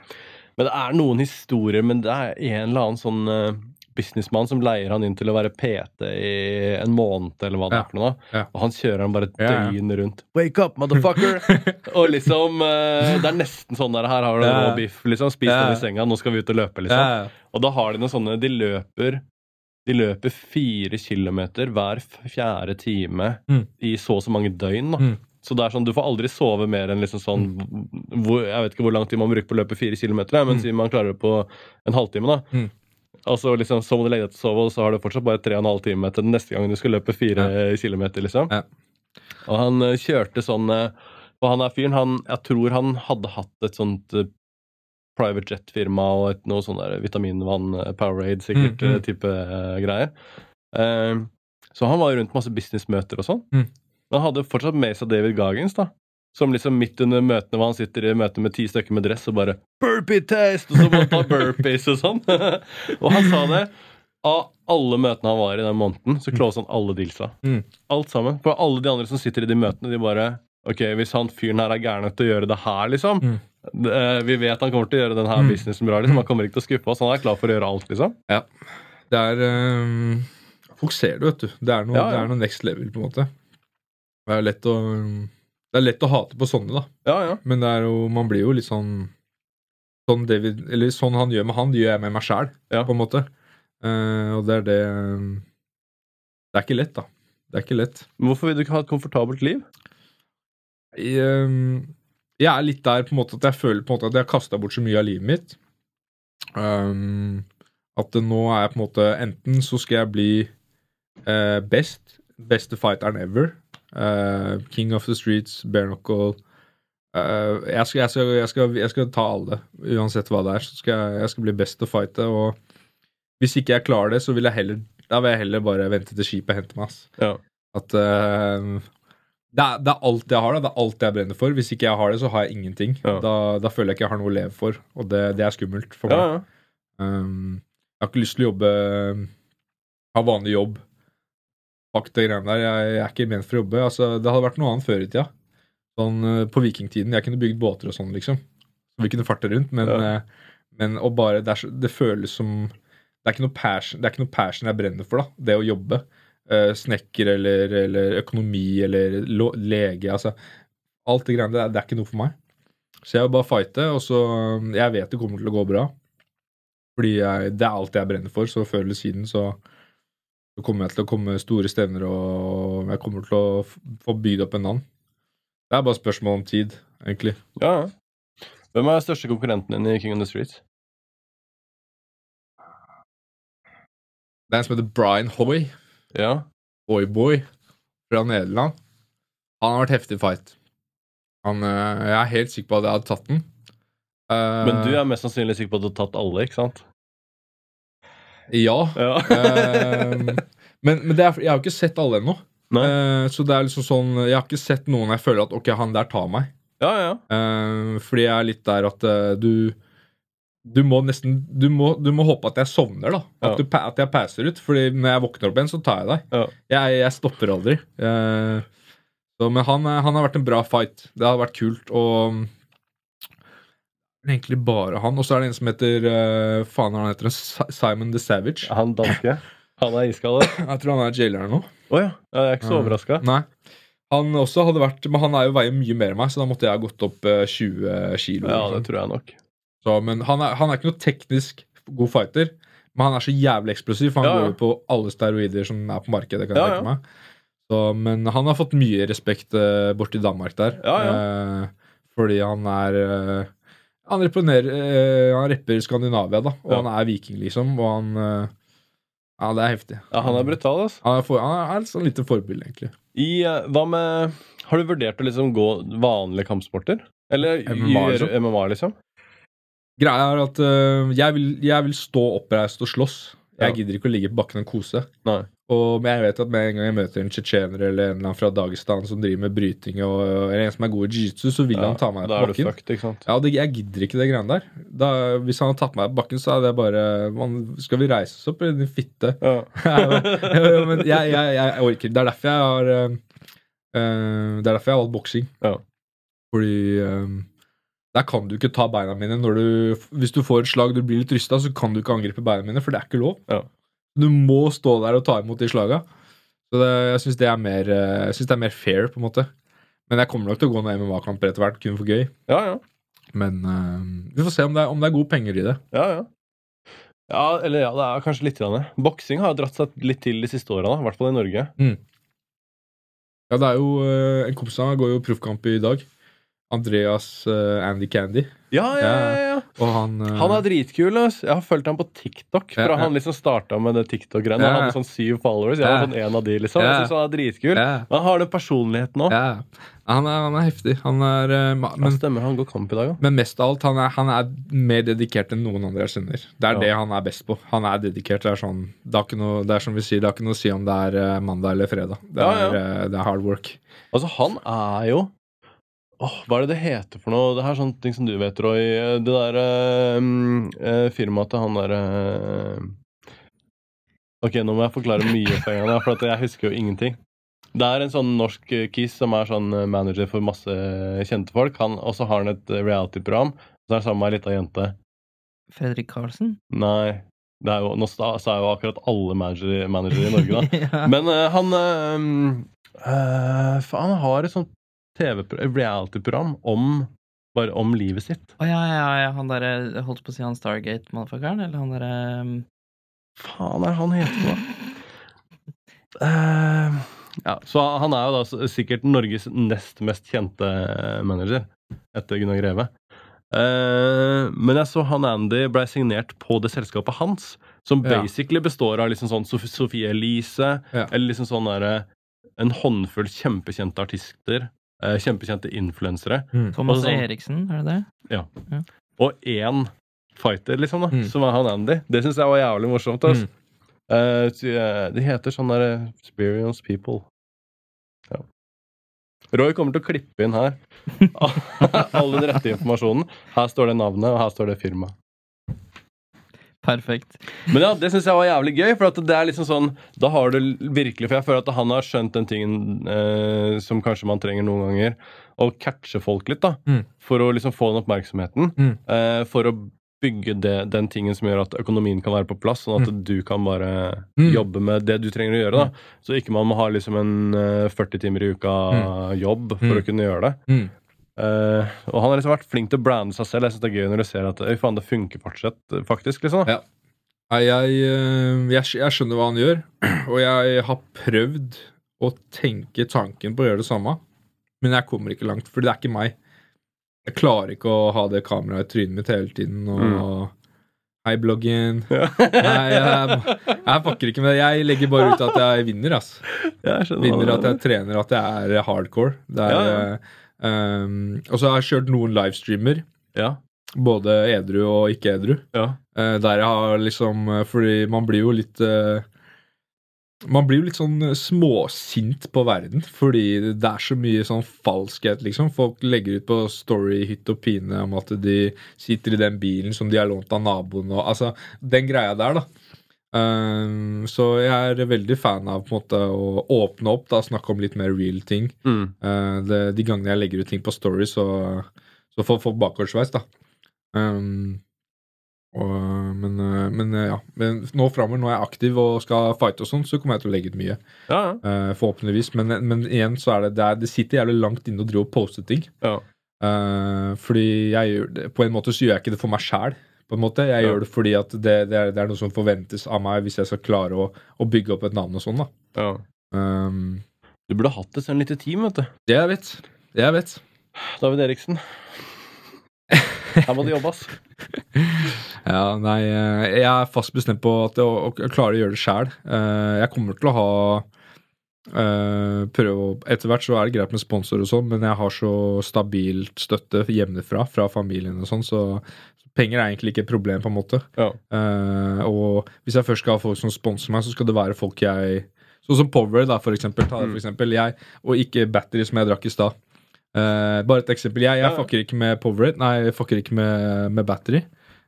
S2: Men det er noen historier, men det er en eller annen sånn eh, businessmann som leier han inn til å være PT i en måned, eller hva det er for noe. Og han kjører han bare
S1: ja.
S2: rundt. Wake up, motherfucker! (laughs) og liksom eh, Det er nesten sånn der Her har du rå biff, liksom. Spis den i senga, nå skal vi ut og løpe, liksom. Og da har de noen sånne De løper De løper fire kilometer hver fjerde time
S1: Mm.
S2: i så og så mange døgn. da.
S1: Mm.
S2: Så det er sånn, du får aldri sove mer enn liksom sånn hvor, Jeg vet ikke hvor lang tid man bruker på å løpe fire kilometer, men
S1: Mm.
S2: man klarer det på en halvtime, da. Altså liksom, Så må du legge deg til å sove, og så har du fortsatt bare tre og en halv time til den neste gang du skal løpe fire kilometer. liksom.
S1: Ja.
S2: Og han eh, kjørte sånn For Og han er fyren, han Jeg tror han hadde hatt et sånt eh, private jet-firma og et, noe sånn vitaminvann, eh, Powerade, sikkert,
S1: Mm, mm.
S2: eh, type uh, greier. Uh, så han var rundt masse businessmøter og sånn.
S1: Mm.
S2: Men han hadde fortsatt med seg David Gagens, da. Som liksom midt under møtene hvor han sitter i møte med ti stykker med dress og bare 'Burpee test!' Og så må han ta burpees og sånn. (laughs) og han sa det. Av alle møtene han var i den måneden, så closa han alle dealsa.
S1: Mm.
S2: Alt sammen. For alle de andre som sitter i de møtene, de bare Ok, hvis han fyren her er gæren nok til å gjøre det her, liksom
S1: Mm.
S2: det- eh, Vi vet han kommer til å gjøre den her
S1: Mm.
S2: businessen bra. liksom Han kommer ikke til å skuffe oss. Han er klar for å gjøre alt, liksom. Ja.
S1: Det er um, Folk ser det, vet du. Det er, noe,
S2: Ja, ja.
S1: det er noe next level, på en måte. Det er lett å Det er lett å hate på sånne, da.
S2: Ja, ja.
S1: Men det er jo, man blir jo litt sånn Sånn David Eller sånn han gjør med han, det gjør jeg med meg sjæl,
S2: Ja.
S1: på en måte. Uh, og det er det Det er ikke lett, da. Det er ikke lett.
S2: Men hvorfor vil du ikke ha et komfortabelt liv?
S1: Jeg, um, jeg er litt der på en måte at jeg føler på en måte at jeg har kasta bort så mye av livet mitt. Um, at nå er jeg på en måte Enten så skal jeg bli uh, best. Beste fighteren ever. Eh, King of the streets, bare knuckle. uh, jeg, skal, jeg, skal, jeg, skal, jeg skal ta alle, uansett hva det er. Så skal jeg, skal bli best til å fighte. Og hvis ikke jeg klarer det, så vil jeg heller Da vil jeg heller bare vente til skipet henter meg.
S2: Ja.
S1: At uh, det, er, det er alt jeg har, da. Det er alt jeg brenner for. Hvis ikke jeg har det, så har jeg ingenting.
S2: Ja.
S1: Da, da føler jeg ikke jeg har noe å leve for, og det, det er skummelt for meg.
S2: Ja, ja.
S1: Um, jeg har ikke lyst til å jobbe Ha vanlig jobb. Fuck det greiene der. Jeg, jeg er ikke ment for å jobbe. Altså, det hadde vært noe annet før i tida. Sånn, eh, på vikingtiden. Jeg kunne bygd båter og sånn, liksom. Så vi kunne farte rundt. Men,
S2: Ja.
S1: eh, men bare, det, er, det føles som det er, ikke noe passion, det er ikke noe passion jeg brenner for, da. Det å jobbe. Eh, snekker eller, eller økonomi eller lege. Altså, alt det greiene der, det er ikke noe for meg. Så jeg vil bare fighte, og så Jeg vet det kommer til å gå bra. Fordi jeg, det er alt jeg brenner for, så før eller siden så så kommer jeg til å komme store stevner, og jeg kommer til å få bygd opp en navn. Det er bare spørsmål om tid, egentlig.
S2: Ja. Hvem er største konkurrenten din i King of the Streets?
S1: Det er en som heter Brian Hoy.
S2: Ja.
S1: Hoyboy fra Nederland. Han har vært heftig fight. Han, eh, jeg er helt sikker på at jeg hadde tatt den. Eh,
S2: Men du er mest sannsynlig sikker på at du har tatt alle, ikke sant?
S1: Ja.
S2: Ja.
S1: Eh, men men det er, jeg har ikke sett alle ennå. Eh, så det er liksom sånn Jeg har ikke sett noen jeg føler at ok, han der tar meg.
S2: ja, ja.
S1: Uh, fordi jeg er litt der at uh, du Du må nesten du må, du må håpe at jeg sovner, da. At,
S2: Ja.
S1: du, at jeg passer ut. Fordi når jeg våkner opp igjen, så tar jeg deg.
S2: Ja.
S1: Jeg, jeg stopper aldri. Eh, så, men han, han har vært en bra fight. Det har vært kult. Og egentlig bare han. Og så er det en som heter uh, Faen, han heter Simon the Savage.
S2: Han danske. (laughs) Han er iskald.
S1: Jeg tror han er jailer nå.
S2: ja. Jeg er ikke så overraska.
S1: Nei. Han også hadde vært Men han er jo veier mye mer enn meg, så da måtte jeg ha gått opp uh, 20 kilo.
S2: Ja,
S1: liksom.
S2: det tror jeg nok.
S1: Så, men han er, han er ikke noe teknisk god fighter, men han er så jævlig eksplosiv. For han
S2: Ja, ja.
S1: går jo på alle steroider som er på markedet. kan jeg
S2: Ja,
S1: tenke meg. Så, men han har fått mye respekt uh, borti Danmark der.
S2: Ja,
S1: Eh, fordi han er eh, Han eh, Han rapper Skandinavia, da. Og
S2: Ja.
S1: han er viking, liksom. Og han eh, Ja, det er heftig.
S2: Ja, han er brutal, altså.
S1: Han er, for, han er et sånn lite forbilde, egentlig.
S2: I, eh, hva med Har du vurdert å liksom gå vanlige kampsporter? Eller
S1: MMA,
S2: gjøre
S1: liksom?
S2: MMA, liksom?
S1: Greia er at uh, jeg, vil, jeg vil stå oppreist og slåss. Jeg
S2: Ja.
S1: gidder ikke å ligge på bakken og kose.
S2: Nei.
S1: Og men jeg vet at med en gang jeg møter en tsjetsjener eller en eller annen fra Dagestan som driver med bryting, og, eller en som er god i jiu-jitsu, så vil
S2: Ja,
S1: han ta meg på bakken.
S2: fucked?
S1: Ja, det, Jeg gidder ikke det greiene der. Da, hvis han hadde tatt meg på bakken, så er det bare man, Skal vi reise oss opp, eller din fitte?
S2: Ja. (laughs)
S1: Men jeg, jeg, jeg orker. Det er derfor jeg har øh, Det er derfor jeg har valgt boksing.
S2: Ja.
S1: Fordi øh, der kan du ikke ta beina mine du Hvis du får et slag du blir litt rysta, så kan du ikke angripe beina mine, for det er ikke lov.
S2: Ja.
S1: Du må stå der og ta imot de slaga. Så det, jeg syns det, synes det er mer fair, på en måte. Men jeg kommer nok til å gå noen MMA-kamper etter hvert, kun for gøy.
S2: Ja, ja.
S1: Men uh, vi får se om det, er, om det er gode penger i det.
S2: Ja, ja. Ja, eller ja, det er kanskje litt. Boksing har dratt seg litt til de siste åra, i hvert fall i Norge.
S1: Ja, det er jo øh, En kompis av meg går jo proffkamp i dag. Andreas uh, Andy Candy.
S2: Ja, ja, ja, ja.
S1: Han uh...
S2: Han er dritkul. ass. Jeg har fulgt ham på TikTok. Fra
S1: Ja,
S2: han liksom starta med det TikTok-greiene. Han hadde sånn syv followers. Jeg var sånn en av de, liksom. Jeg synes han er dritkul. Men han har den personligheten òg.
S1: ja. Han, han er heftig. Han er uh,
S2: Men, stemmer, han går kamp i dag òg.
S1: men mest av alt, han er, han er mer dedikert enn noen andre jeg kjenner. Det er det han er best på. Han er dedikert. Det er sånn Det er, noe, det er som vi sier, det har ikke noe å si om det er øh, mandag eller fredag. Det er, det er hard work.
S2: Altså, han er jo Åh, Hva er det det heter for noe? Det er sånne ting som du vet, Roy. Det der eh, mm, eh, firmaet til han derre Ok, nå må jeg forklare mye på en gang, for at jeg husker jo ingenting. Det er en sånn norsk kis som er sånn eh, manager for masse kjente folk. Han, og så har han et eh, reality-program. Så er han sammen med ei lita jente.
S3: Fredrik Karlsen?
S2: Nei, det er jo, nå sa jeg jo akkurat alle managere manager i Norge, da. (laughs)
S3: ja.
S2: Men uh, han uh, uh, Faen, han har et sånt reality-program om bare om livet sitt.
S3: Å ja, ja, ja, han derre Holdt på å si han Stargate-mannfakeren, eller han derre um,
S2: Faen er han heter for noe? Eh, ja, så han er jo da sikkert Norges nest mest kjente manager etter Gunnar Greve. Uh, men jeg så han Andy ble signert på det selskapet hans, som
S1: Ja.
S2: basically består av liksom sånn Sof Sofie Elise,
S1: Ja.
S2: eller liksom sånn derre En håndfull kjempekjente artister, eh, kjempekjente influensere,
S3: Thomas
S2: sånn-
S3: Eriksen, er det det?
S2: Ja og én fighter, liksom, da,
S1: Mm.
S2: som er han Andy. Det syns jeg var jævlig morsomt. Altså.
S1: Mm.
S2: Eh, eh, de heter sånn der eh, Experience People. Ja. Roy kommer til å klippe inn her (laughs) (laughs) all den rette informasjonen. Her står det navnet, og her står det firmaet.
S3: Perfekt.
S2: Men ja, det syns jeg var jævlig gøy, for at det er liksom sånn Da har du virkelig For jeg føler at han har skjønt den tingen eh, som kanskje man trenger noen ganger. Å catche folk litt, da.
S1: Mm.
S2: For å liksom få den oppmerksomheten.
S1: Mm.
S2: Eh, for å bygge det, den tingen som gjør at økonomien kan være på plass, sånn at du kan bare
S1: Mm.
S2: jobbe med det du trenger å gjøre. da Så ikke man må ha liksom en eh, 40 timer i uka jobb for
S1: Mm.
S2: å kunne gjøre det.
S1: Mm.
S2: Eh, og han har liksom vært flink til å brande seg selv. Jeg synes det er gøy når du ser at «Øy, faen, det funker fortsatt, faktisk. liksom.
S1: Ja. Nei, jeg, eh, jeg, jeg skjønner hva han gjør, (clears throat) og jeg har prøvd å tenke tanken på å gjøre det samme, men jeg kommer ikke langt, for det er ikke meg. Jeg klarer ikke å ha det kameraet i trynet mitt hele tiden og Hei, bloggen. (laughs) Nei, jeg, jeg fucker ikke med det. Jeg legger bare ut at jeg vinner,
S2: altså. (laughs) Jeg
S1: Vinner at jeg trener, at jeg er hardcore. Det er,
S2: Ja, ja.
S1: Um, og så har jeg kjørt noen livestreamer,
S2: Ja,
S1: både edru og ikke edru.
S2: ja.
S1: Uh, der jeg har liksom eh, Fordi man blir jo litt uh, Man blir jo litt sånn småsint på verden, fordi det er så mye sånn falskhet, liksom. Folk legger ut på story hytt og pine om at de sitter i den bilen som de har lånt av naboen, og altså Den greia der, da. Um, så jeg er veldig fan av måte å åpne opp, da, snakke om litt mer real ting.
S2: Mm.
S1: Uh, det, de gangene jeg legger ut ting på Story, så, så får folk bakoversveis, da. Um, og, men, eh, men eh, ja. Men nå framover, når jeg er aktiv og skal fighte og sånn, så kommer jeg til å legge ut mye.
S2: Ja, ja.
S1: eh, forhåpentligvis. Men, men igjen så er det, det, er, det sitter jævlig langt inne å drive og poste ting.
S2: Ja.
S1: Uh, fordi jeg gjør det På en måte så gjør jeg ikke det for meg sjæl. På en måte. Jeg
S2: Ja.
S1: gjør det fordi at det, det, er, det er noe som forventes av meg hvis jeg skal klare å, å bygge opp et navn og sånn. da
S2: ja.
S1: um,
S2: Du burde hatt et sånn lite team, vet du.
S1: Det jeg vet. Det jeg vet.
S2: David Eriksen. Her må det jobbes. (laughs)
S1: Ja, nei, eh, jeg er fast bestemt på at jeg, å, å klare å gjøre det sjæl. Jeg kommer til å ha Uh, prøve Etter hvert så er det greit med sponsor og sånn, men jeg har så stabilt støtte hjemmefra, fra familien og sånn, så penger er egentlig ikke et problem, på en måte.
S2: Ja.
S1: Uh, og hvis jeg først skal ha folk som sponser meg, så skal det være folk jeg Sånn som Power, da, for eksempel. Ta det,
S2: Mm.
S1: for eksempel. Jeg, og ikke Battery, som jeg drakk i stad. Uh, bare et eksempel. Jeg, jeg
S2: Ja,
S1: fucker ikke med Powerade. Nei, jeg fucker ikke med, med Battery.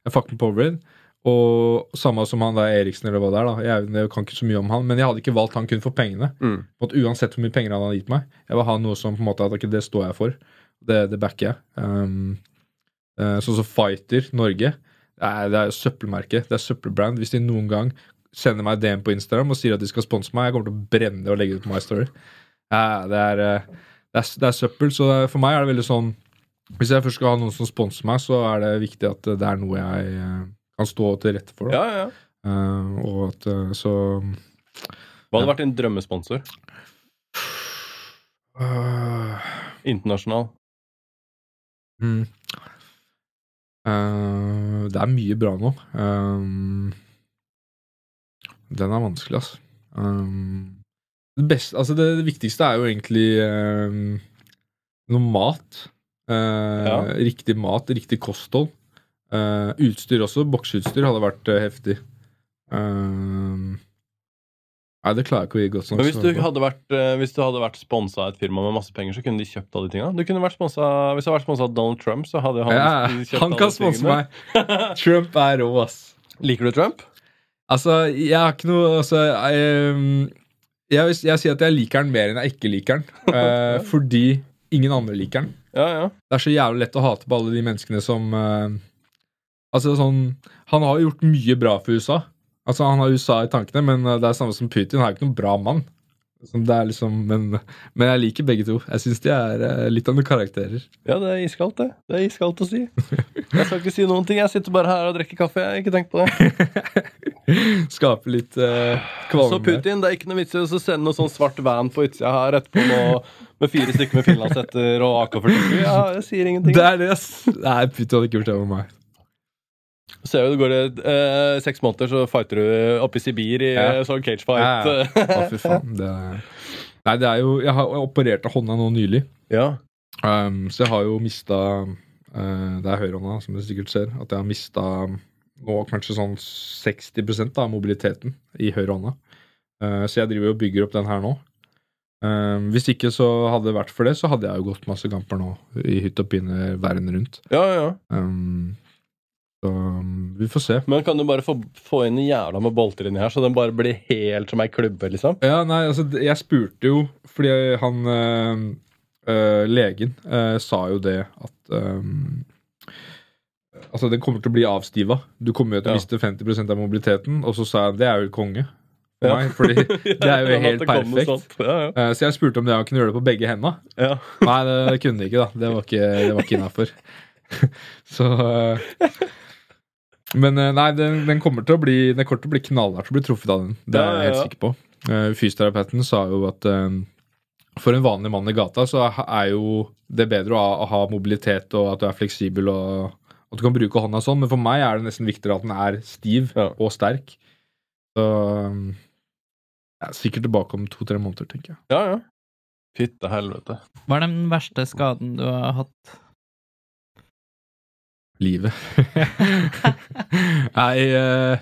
S1: Jeg fucker med Powerade. Og samme som han der Eriksen, eller hva det er. da Jeg, jeg kan ikke så mye om han, men jeg hadde ikke valgt han kun for pengene.
S2: Mm.
S1: At Uansett hvor mye penger han hadde gitt meg. Jeg vil ha noe som på en måte at okay, det står jeg for. Det, det backer jeg. Um, sånn som Fighter Norge. Det er, det er søppelmerke. Det er søppelbrand. Hvis de noen gang sender meg DM på Instagram og sier at de skal sponse meg, jeg kommer til å brenne det og legge det ut på My Story. Det, er, eh, det, er, det er søppel, så for meg er det veldig sånn Hvis jeg først skal ha noen som sponser meg, så er det viktig at det er noe jeg eh, kan stå til rette for. Da.
S2: Ja, ja.
S1: Eh, og at eh, så
S2: Hva hadde vært din drømmesponsor?
S1: Uh,
S2: Internasjonal.
S1: Mm. Eh, det er mye bra nå. Um, den er vanskelig, altså. Det, beste, altså det, det viktigste er jo egentlig noe mat. Eh,
S2: Ja.
S1: Riktig mat, riktig kosthold. Eh, utstyr også. Bokseutstyr hadde vært eh, heftig. Um, nei, det klarer ikke å gi godt nok
S2: Men hvis du hadde vært, eh, hvis du hadde vært sponsa av et firma med masse penger, så kunne de kjøpt alle de tinga. Du kunne vært sponset, hvis du hadde vært sponsa av Donald Trump, så hadde han
S1: ja,
S2: kjøpt
S1: han
S2: alle
S1: kan sponse meg. Trump er rå, ass. (laughs)
S2: Liker du Trump?
S1: Altså, jeg har ikke noe Altså, jeg, um, jeg, jeg sier at jeg liker den mer enn jeg ikke liker den. uh, (laughs) fordi ingen andre liker den.
S2: Ja, ja.
S1: Det er så jævlig lett å hate på alle de menneskene som uh, Altså, sånn Han har jo gjort mye bra for USA. Altså, Han har USA i tankene, men eh, det er samme som Putin. Han er ikke noen bra mann. Det er liksom, men, men jeg liker begge to. Jeg syns de er eh, litt av noen karakterer.
S2: Ja, det er iskaldt, det. Det er iskaldt å si. Jeg skal ikke si noen ting. Jeg sitter bare her og drikker kaffe. Jeg har ikke tenkt på det. (laughs)
S1: Skape litt uh,
S2: Så. Putin, det er ikke noe vits i å sende noe sånn svart van på utsida her etterpå nå, med fire stykker med finlandshetter og AK-47. Ja, jeg sier ingenting.
S1: Det er det. Nei, Putin hadde ikke gjort det med meg.
S2: Ser jo det går det eh, seks måneder, så fighter du oppe i Sibir i
S1: Ja.
S2: eh, sånn cagefight.
S1: Ja, (laughs) Å, fy faen. Det er... Nei, det er jo Jeg har operert av hånda nå nylig.
S2: ja.
S1: Um, så jeg har jo mista Det er høyrehånda, som du sikkert ser. At jeg har mista nå kanskje sånn 60% av mobiliteten i høyrehånda. Uh, så jeg driver og bygger opp den her nå. Um, hvis ikke så hadde det vært for det, så hadde jeg jo gått masse kamper nå i hytt og pine verden rundt.
S2: ja, ja.
S1: Um, så um, vi får se.
S2: Men kan du bare få, få inn jævla med bolter inni her, så den bare blir helt som ei klubbe, liksom?
S1: Ja, nei, altså, jeg spurte jo fordi han øh, øh, Legen øh, sa jo det at Altså, den kommer til å bli avstiva. Du kommer jo til å
S2: Ja.
S1: miste 50% av mobiliteten. Og så sa jeg det er jo konge for
S2: Ja.
S1: meg, fordi (laughs) det er jo helt perfekt.
S2: Ja, ja.
S1: Så jeg spurte om det jeg kunne gjøre det på begge henda.
S2: ja.
S1: Nei, det kunne de ikke, da. Det var ikke, det var ikke innafor. (laughs) så Men eh, nei, den, den kommer til å bli Den kommer til å bli knallhardt å bli truffet av den. Det er jeg helt sikker på. Eh, Fysioterapeuten sa jo at eh, for en vanlig mann i gata så er jo det bedre å ha, mobilitet og at du er fleksibel og at du kan bruke hånda sånn, men for meg er det nesten viktigere at den er stiv
S2: Ja.
S1: og sterk. Så jeg er sikkert tilbake om to-tre måneder, tenker jeg.
S2: Ja, ja. Fytte helvete.
S3: Hva er den verste skaden du har hatt?
S1: Livet. (laughs) Nei uh,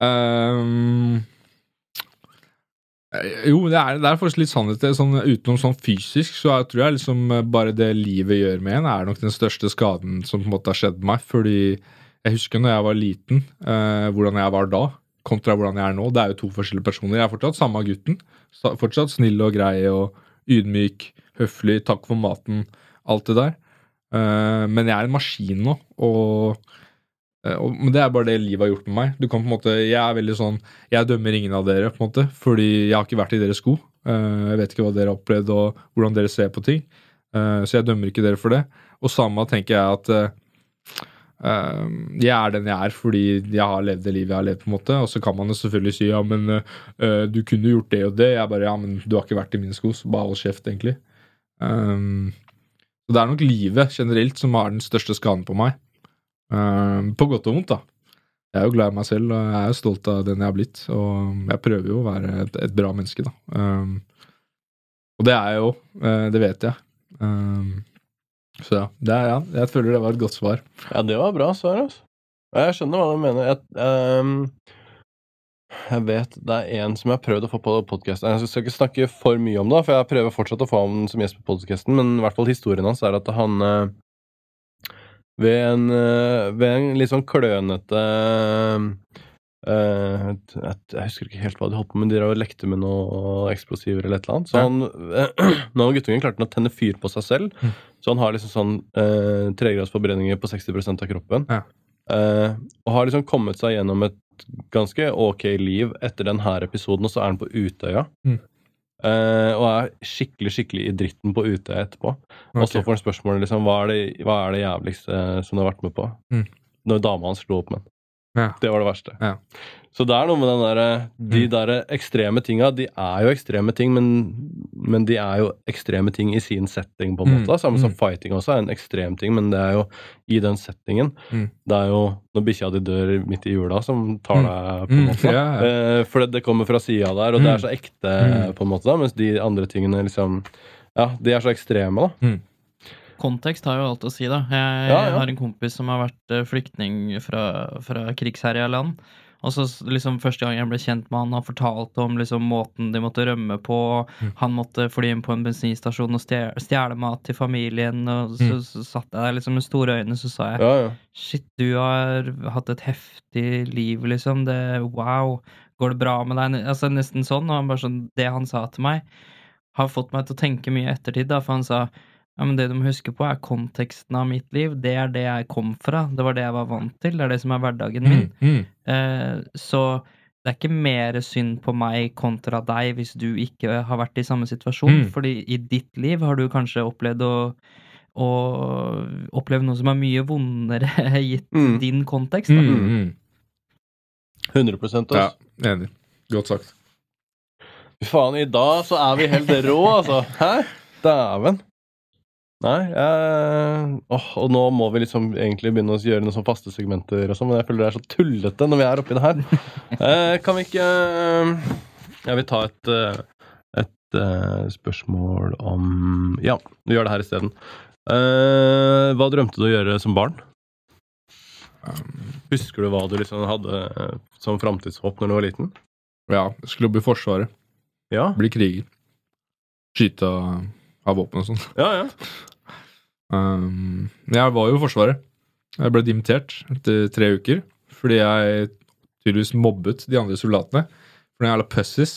S1: eh, Jo, det er, det er faktisk litt sannhet. Sånn, utenom sånn fysisk, så jeg tror jeg liksom eh, bare det livet gjør med en, er nok den største skaden som på en måte har skjedd meg. Fordi jeg husker når jeg var liten, uh, hvordan jeg var da, kontra hvordan jeg er nå. Det er jo to forskjellige personer. Jeg er fortsatt samme gutten. Fortsatt snill og grei og ydmyk, høflig, takk for maten, alt det der. Eh, men jeg er en maskin nå, og, eh, og Men det er bare det livet har gjort med meg. Du kan på en måte, Jeg er veldig sånn Jeg dømmer ingen av dere, på en måte, fordi jeg har ikke vært i deres sko. Eh, jeg vet ikke hva dere har opplevd, og hvordan dere ser på ting. Så jeg dømmer ikke dere for det. Og samme tenker jeg at jeg er den jeg er fordi jeg har levd det livet jeg har levd. på en måte Og så kan man jo selvfølgelig si ja, men du kunne gjort det og det. Jeg bare ja, men du har ikke vært i mine sko, så bare hold kjeft, egentlig. Um, så det er nok livet generelt som har den største skaden på meg. Uh, på godt og vondt, da. Jeg er jo glad i meg selv, og jeg er jo stolt av den jeg har blitt. Og jeg prøver jo å være et, et bra menneske, da. Um, og det er jeg jo. Uh, det vet jeg. Um, så ja, er, ja, jeg føler det var et godt svar.
S2: Ja, det var bra svar, altså. Jeg skjønner hva du mener. Jeg, ehm, jeg vet det er en som jeg har prøvd å få på podkasten. Jeg skal ikke snakke for mye om det, for jeg prøver fortsatt å få ham som gjest på podkasten, men i hvert fall historien hans er at han eh, ved en, eh, ved en litt sånn klønete Uh, et, et, Jeg husker ikke helt hva de holdt på med, de drev og lekte med noe eksplosiver eller et eller annet. Så han, (clears throat) når han guttungen klarte han å tenne fyr på seg selv,
S1: Mm.
S2: så han har liksom sånn uh, tregradsforbrenninger på 60% av kroppen.
S1: Ja.
S2: Eh, og har liksom kommet seg gjennom et ganske ok liv etter denne episoden, og så er han på Utøya.
S1: Mm.
S2: Uh, og er skikkelig skikkelig i dritten på Utøya etterpå. Og så får han spørsmålet liksom, hva er det, hva er det jævligste som du har vært med på?
S1: Mm.
S2: Når dama hans slo opp med.
S1: Ja.
S2: Det var det verste.
S1: Ja.
S2: Så det er noe med den der, de
S1: Mm.
S2: der ekstreme tinga. De er jo ekstreme ting, men, men de er jo ekstreme ting i sin setting, på en
S1: Mm.
S2: måte. Samme som
S1: Mm.
S2: fighting også er en ekstrem ting, men det er jo i den settingen.
S1: Mm.
S2: Det er jo når bikkja di dør midt i jula, som tar
S1: Mm.
S2: deg, på en
S1: Mm,
S2: måte.
S1: ja.
S2: Eh, for det, det kommer fra sida der, og det er så ekte,
S1: Mm.
S2: på en måte, da, mens de andre tingene liksom Ja, de er så ekstreme, da.
S3: Kontekst har jo alt å si, da. Jeg
S2: Ja, ja.
S3: har en kompis som har vært eh, flyktning fra, fra krigsherja land. Og så liksom Første gang jeg ble kjent med han, han fortalte om liksom måten de måtte rømme på.
S1: Mm.
S3: Han måtte fly inn på en bensinstasjon og stjele, stjele mat til familien. Og så,
S1: Mm.
S3: så satt jeg der liksom med store øyne, så sa jeg
S2: Ja, ja.
S3: Shit, du har hatt et heftig liv, liksom. Det, wow. Går det bra med deg? Altså Nesten sånn. Og han bare sånn, det han sa til meg, har fått meg til å tenke mye i ettertid. da, For han sa ja, men det du må huske på, er konteksten av mitt liv. Det er det jeg kom fra. Det var det jeg var vant til. Det er det som er hverdagen min.
S1: Mm, mm.
S3: Eh, så det er ikke mer synd på meg kontra deg hvis du ikke har vært i samme situasjon.
S1: Mm.
S3: Fordi i ditt liv har du kanskje opplevd å, å oppleve noe som er mye vondere (laughs) gitt
S2: Mm.
S3: din kontekst. Da.
S1: Mm, mm.
S2: 100 også.
S1: Ja, enig. Godt sagt.
S2: Fy faen, i dag så er vi helt rå, altså. Hæ? Dæven. Nei, jeg Åh, og nå må vi liksom egentlig begynne å gjøre noen sånne faste segmenter og sånn, men jeg føler det er så tullete når vi er oppi det her. (laughs) Eh, kan vi ikke eh, Jeg vil ta et, eh, et eh, spørsmål om Ja, vi gjør det her isteden. Eh, hva drømte du å gjøre som barn? Husker du hva du liksom hadde som framtidshåp når du var liten?
S1: ja, jeg skulle jobbe i Forsvaret.
S2: Ja,
S1: Bli kriger. Skyte av, av våpen og sånn.
S2: ja. ja. (laughs)
S1: Um, jeg var jo i Forsvaret. Jeg ble dimittert etter tre uker fordi jeg tydeligvis mobbet de andre soldatene. For den jævla pussies.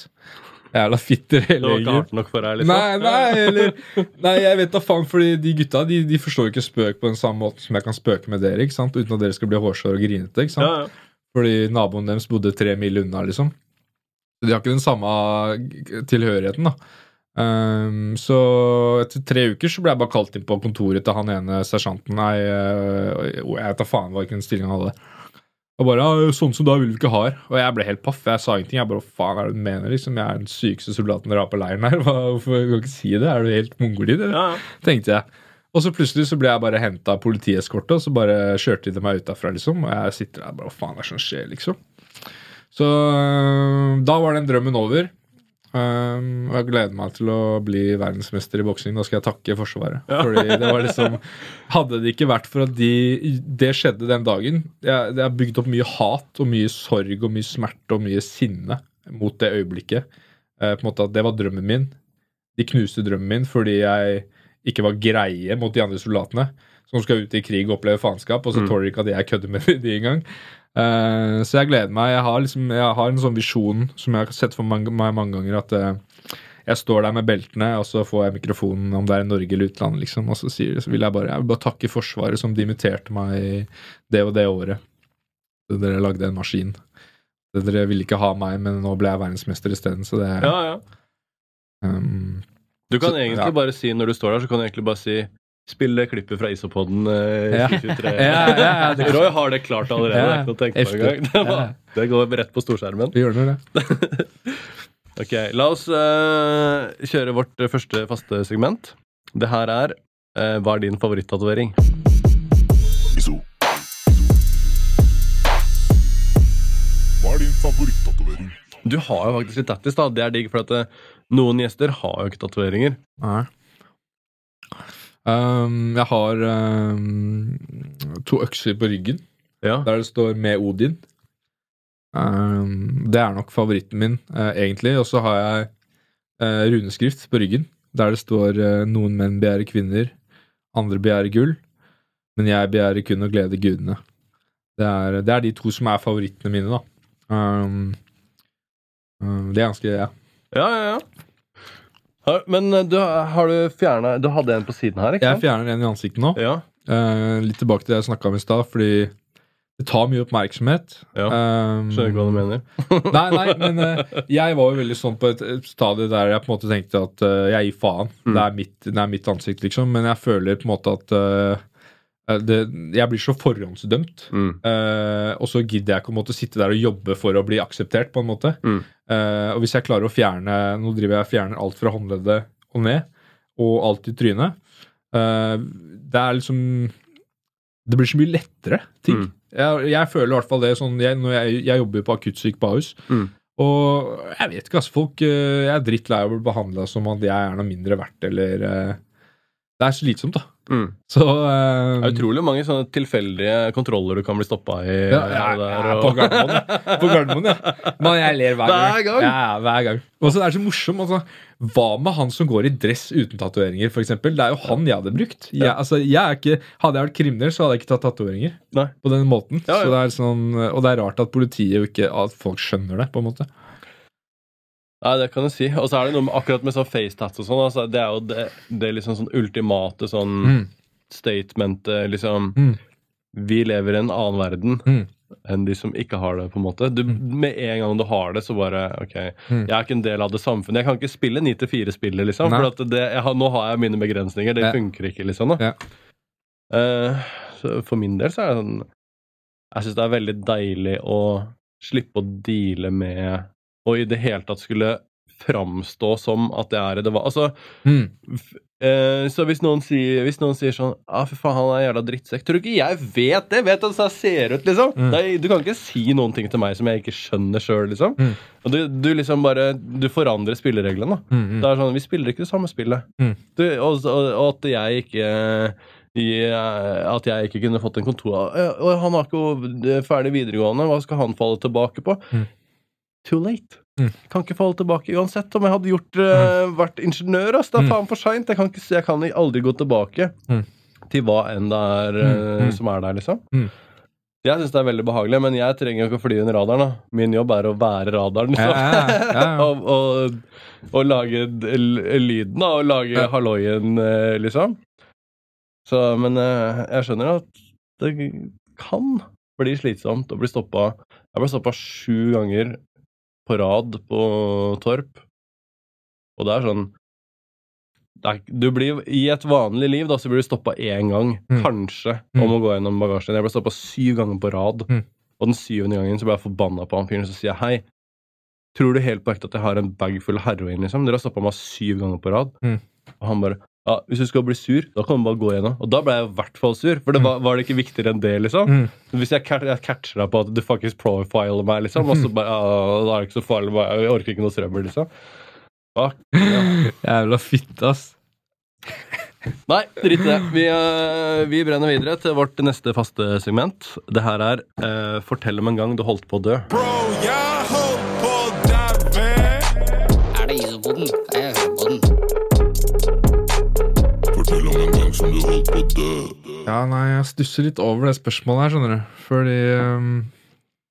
S1: Jævla fitter
S2: Det
S1: hele
S2: var ikke hardt nok for deg, liksom?
S1: Nei, nei, eller Nei, jeg vet da faen, fordi de gutta de, de forstår ikke spøk på den samme måten som jeg kan spøke med dere, ikke sant? uten at dere skal bli hårsåre og grinete. ikke sant?
S2: Ja, ja.
S1: Fordi naboen deres bodde tre mil unna, liksom. De har ikke den samme tilhørigheten, da. Ehm, så etter tre uker så ble jeg bare kalt inn på kontoret til han ene sersjanten. Nei, eh, jeg vet da faen hva hvilken stilling han hadde. Og bare ja, 'Sånn som da vil vi ikke ha. Og jeg ble helt paff. Jeg sa ingenting. Jeg bare faen er det du mener?' liksom? Jeg er den sykeste soldaten dere har på leiren her. Hvorfor kan du ikke si det? Er du helt mongolid, eller?
S2: Ja, ja.
S1: Tenkte jeg. Og så plutselig så ble jeg bare henta av politieskorte, og så bare kjørte de meg utafra, liksom. Og jeg sitter der bare Hva faen er det som skjer, liksom? Så øh, da var den drømmen over. Um, og jeg gleder meg til å bli verdensmester i boksing. Da skal jeg takke Forsvaret. Fordi det var liksom Hadde det ikke vært for at de, det skjedde den dagen Jeg, jeg har bygd opp mye hat og mye sorg og mye smerte og mye sinne mot det øyeblikket. Eh, på en måte at Det var drømmen min. De knuste drømmen min fordi jeg ikke var greie mot de andre soldatene som skal ut i krig og oppleve faenskap, og så
S2: Mm.
S1: tåler de ikke at jeg kødder med (laughs) de engang. Uh, så jeg gleder meg. Jeg har, liksom, jeg har en sånn visjon som jeg har sett for meg mange ganger, at uh, jeg står der med beltene, og så får jeg mikrofonen om det er i Norge eller utlandet, liksom, og så, sier, så vil jeg bare, jeg vil bare takke Forsvaret som dimitterte meg det og det året. Dere lagde en maskin. Dere ville ikke ha meg, men nå ble jeg verdensmester isteden, så det er
S2: ja, ja.
S1: um,
S2: Du kan
S1: Så-
S2: egentlig
S1: ja.
S2: bare si, når du står der, så kan du egentlig bare si Spill det klippet fra Isopoden eh,
S1: Ja.
S2: 2023.
S1: Ja, ja, det- (laughs)
S2: Roy har det klart allerede.
S1: Ja,
S2: det er. (laughs) Det, var- det går rett på storskjermen.
S1: Vi gjør det, det. (laughs)
S2: Ok, La oss eh, kjøre vårt eh, første faste segment. Det her er eh, Hva er din favorittatovering?
S4: Iso. Hva er din favorittatovering?
S2: Du har jo faktisk litt tattis, da. Det er digg, for at noen gjester har jo ikke tatoveringer.
S1: Um, jeg har um, to økser på ryggen
S2: Ja.
S1: der det står 'med Odin'. Um, det er nok favoritten min, uh, egentlig. Og så har jeg uh, runeskrift på ryggen der det står uh, 'Noen menn begjærer kvinner, andre begjærer gull', men jeg begjærer kun å glede gudene'. Det er, det er de to som er favorittene mine, da. Det er ganske Ja.
S2: Ja, ja, ja. Men eh, du, har du fjerna Du hadde en på siden her, ikke
S1: Jeg
S2: sant?
S1: fjerner en i ansiktet nå.
S2: Ja.
S1: Eh, litt tilbake til det jeg snakka om i stad, fordi det tar mye oppmerksomhet.
S2: Ja,
S1: Um,
S2: Skjønner ikke hva du mener. (laughs)
S1: Nei, nei, men eh, jeg var jo veldig sånn på et, et stadie der jeg på en måte tenkte at eh, jeg gir faen.
S2: Mm.
S1: Det, er mitt, det er mitt ansikt, liksom. Men jeg føler på en måte at eh, det, jeg blir så forhåndsdømt.
S2: Mm.
S1: eh, og så gidder jeg ikke å måtte sitte der og jobbe for å bli akseptert, på en måte.
S2: Mm.
S1: Eh, og hvis jeg klarer å fjerne Nå driver jeg og fjerner alt fra håndleddet og ned, og alt i trynet. Uh, det er liksom Det blir så mye lettere ting.
S2: Mm.
S1: Jeg, jeg føler i hvert fall det sånn jeg, når jeg, jeg jobber på akuttsyk på Ahus.
S2: Mm.
S1: Og jeg vet ikke, altså. Folk eh, Jeg er drittlei av å bli behandla som at jeg er noe mindre verdt, eller uh, Det er slitsomt, da.
S2: Mm.
S1: Så um,
S2: Det er utrolig mange sånne tilfeldige kontroller du kan bli stoppa i.
S1: ja,
S2: her
S1: ja,
S2: og der,
S1: ja, på Gardermoen, ja. På Gardermoen, ja. (laughs) Men jeg ler hver gang.
S2: Hver gang?
S1: Ja, ja, hver gang. Og så er så morsomt. Altså, hva med han som går i dress uten tatoveringer? Det er jo han jeg hadde brukt. Jeg, altså, jeg er ikke, hadde jeg vært kriminell, så hadde jeg ikke tatt tatoveringer. På den måten.
S2: Ja, ja.
S1: Det er sånn, og det er rart at politiet jo ikke At folk skjønner det, på en måte.
S2: Nei, det kan du si. Og så er det noe med, akkurat med sånn facetats og sånn. Altså, det er jo det, det er liksom sånn ultimate sånn
S1: Mm.
S2: statementet, liksom
S1: Mm.
S2: Vi lever i en annen verden
S1: Mm.
S2: enn de som ikke har det, på en måte. Du, med en gang du har det, så bare OK,
S1: Mm.
S2: jeg er ikke en del av det samfunnet. Jeg kan ikke spille 9-4-spillet, liksom.
S1: Nei.
S2: For at det, jeg har, nå har jeg mine begrensninger. Det
S1: Ja.
S2: funker ikke, liksom. Da.
S1: Ja.
S2: Uh, for min del så er det sånn Jeg syns det er veldig deilig å slippe å deale med Og i det hele tatt skulle framstå som at det er det det var. Altså,
S1: Mm.
S2: eh, så hvis noen, sier, hvis noen sier sånn ah, fy faen, han er en jævla drittsekk. Tror du ikke jeg vet det? Vet hvordan jeg ser ut, liksom?
S1: Mm.
S2: Er, du kan ikke si noen ting til meg som jeg ikke skjønner sjøl, liksom.
S1: Mm.
S2: Og du, du liksom bare Du forandrer spillereglene, da.
S1: Mm. Mm.
S2: Det er sånn, Vi spiller ikke det samme spillet.
S1: Mm.
S2: Du, og, og, og at jeg ikke i, eh, At jeg ikke kunne fått en kontor Og han har ikke ferdig videregående, hva skal han falle tilbake på?
S1: Mm.
S2: Too late.
S1: Mm.
S2: Kan ikke falle tilbake uansett om jeg hadde gjort, uh, vært ingeniør. Ass. Det er
S1: Mm.
S2: faen for seint. Jeg, kan jeg kan aldri gå tilbake
S1: Mm.
S2: til hva enn det er
S1: uh,
S2: som er der, liksom. Jeg syns det er veldig behagelig, men jeg trenger jo ikke å fly under radaren. da Min jobb er å være radaren.
S1: Ja, ja, ja, (laughs)
S2: og, og, og lage lyden, da, og lage halloien, eh, liksom. Så, men jeg skjønner at det kan bli slitsomt å bli stoppa. Jeg ble stoppa sju ganger på rad på Torp. Og det er sånn det er, du blir, I et vanlig liv da, så blir du stoppa én gang,
S1: Mm.
S2: kanskje,
S1: Mm.
S2: om å gå gjennom bagasjen. Jeg ble stoppa syv ganger på rad.
S1: Mm.
S2: Og den syvende gangen så ble jeg forbanna på han fyren, så sier jeg hei. Tror du helt på ekte at jeg har en bag full av heroin, liksom? Dere har stoppa meg syv ganger på rad.
S1: Mm.
S2: Og han bare ja, hvis du skal bli sur, da kan du bare gå igjennom. Og da ble jeg i hvert fall sur, for det var, var det ikke viktigere enn det, liksom.
S1: Mm.
S2: Hvis jeg, jeg catcher deg på at du faktisk profiler meg, liksom, og så (laughs) bare ja, Da er det ikke så farlig, bare, jeg orker ikke noe trøbbel, liksom. Fuck. Ja. (laughs)
S1: Jævla fitte, ass. (laughs)
S2: Nei, drit i det. Vi, uh, vi brenner videre til vårt neste faste segment. Det her er uh, Fortell om en gang du holdt på å dø.
S4: Bro, jeg
S1: Ja, nei, jeg stusser litt over det spørsmålet her, skjønner du. Fordi um,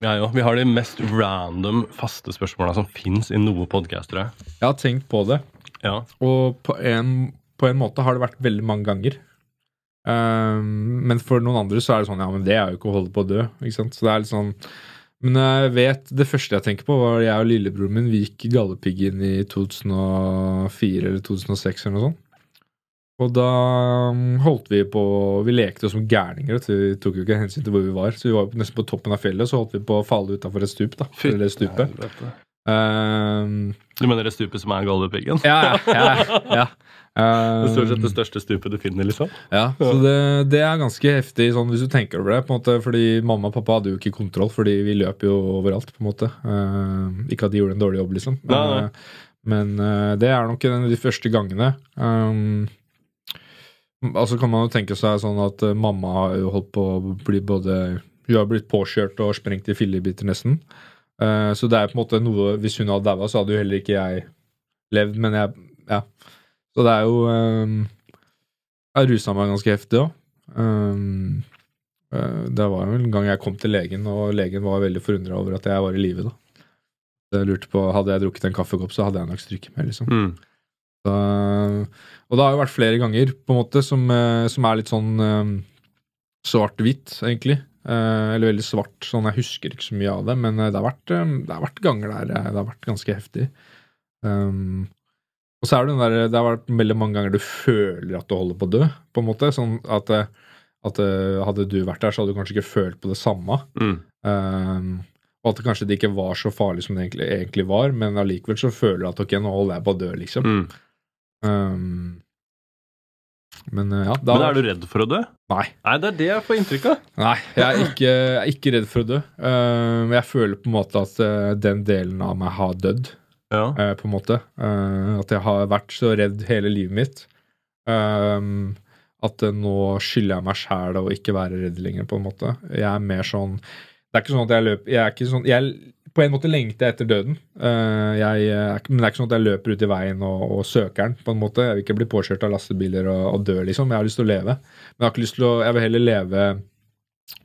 S2: Ja, jo. Vi har de mest random faste spørsmåla som fins i noe podkast, tror jeg.
S1: jeg har tenkt på det,
S2: Ja.
S1: og på en, på en måte har det vært veldig mange ganger. Um, men for noen andre så er det sånn Ja, men det er jo ikke å holde på å dø. Ikke sant? Så det er litt sånn Men jeg vet Det første jeg tenker på, var jeg og lillebroren min Vi gikk i Galdhøpiggen i 2004 eller 2006 eller noe sånt. Og da um, holdt vi på Vi lekte som gærninger. Vi tok jo ikke hensyn til hvor vi var. Så vi var nesten på toppen av fjellet, så holdt vi på å falle utafor et stup. da Eller det stupet. Um,
S2: Du mener det stupet som er Galdhøpiggen?
S1: ja, ja, ja. (laughs)
S2: Det er stort sett
S1: Um,
S2: det største stupet du finner, liksom.
S1: ja, så det, det er ganske heftig sånn hvis du tenker over det. på en måte, fordi Mamma og pappa hadde jo ikke kontroll, fordi vi løp jo overalt. på en måte. Eh, ikke at de gjorde en dårlig jobb, liksom.
S2: Nei, nei.
S1: Eh, men uh, det er nok en av de første gangene. Um, altså kan man jo tenke seg sånn at eh, mamma har jo holdt på å bli både Hun har blitt påkjørt og sprengt i fillebiter, nesten. Eh, så det er på en måte noe Hvis hun hadde daua, så hadde jo heller ikke jeg levd, men jeg Ja. Så det er jo um, Jeg rusa meg ganske heftig òg. Eh, det var jo en gang jeg kom til legen, og legen var veldig forundra over at jeg var i live. da. Jeg lurte på, Hadde jeg drukket en kaffekopp, så hadde jeg nok stryket med. liksom.
S2: Mm.
S1: Så, og det har jo vært flere ganger på en måte som, eh, som er litt sånn um, svart-hvitt, egentlig. Eh, eller veldig svart. sånn Jeg husker ikke så mye av det, men eh, det har vært, det har vært ganger der eh, det har vært ganske heftig. Um, og så er det den der, det har vært veldig mange ganger du føler at du holder på å dø. på en måte, sånn at, eh, at eh, Hadde du vært der, så hadde du kanskje ikke følt på det samme.
S2: Mm.
S1: Um, og at kanskje det ikke var så farlig som det egentlig, egentlig var, men allikevel så føler du at ok, nå holder jeg på å dø, liksom.
S2: Mm.
S1: Um, men uh, ja, da
S2: Men er du redd for å dø?
S1: Nei.
S2: Nei, det er det jeg får inntrykk av.
S1: Nei, jeg er ikke, jeg er ikke redd for å dø. Um, jeg føler på en måte at uh, den delen av meg har dødd.
S2: Ja.
S1: Uh, på en måte. Eh, at jeg har vært så redd hele livet mitt. At eh, nå skylder jeg meg sjæl å ikke være redd lenger, på en måte. Jeg er mer sånn Det er ikke sånn at jeg løper Jeg er ikke sånn jeg, På en måte lengter jeg etter døden. Eh, jeg, er men det er ikke sånn at jeg løper ut i veien og, og søker den, på en måte. Jeg vil ikke bli påkjørt av lastebiler og, og dø, liksom. Jeg har lyst til å leve. Men jeg har ikke lyst til å Jeg vil heller leve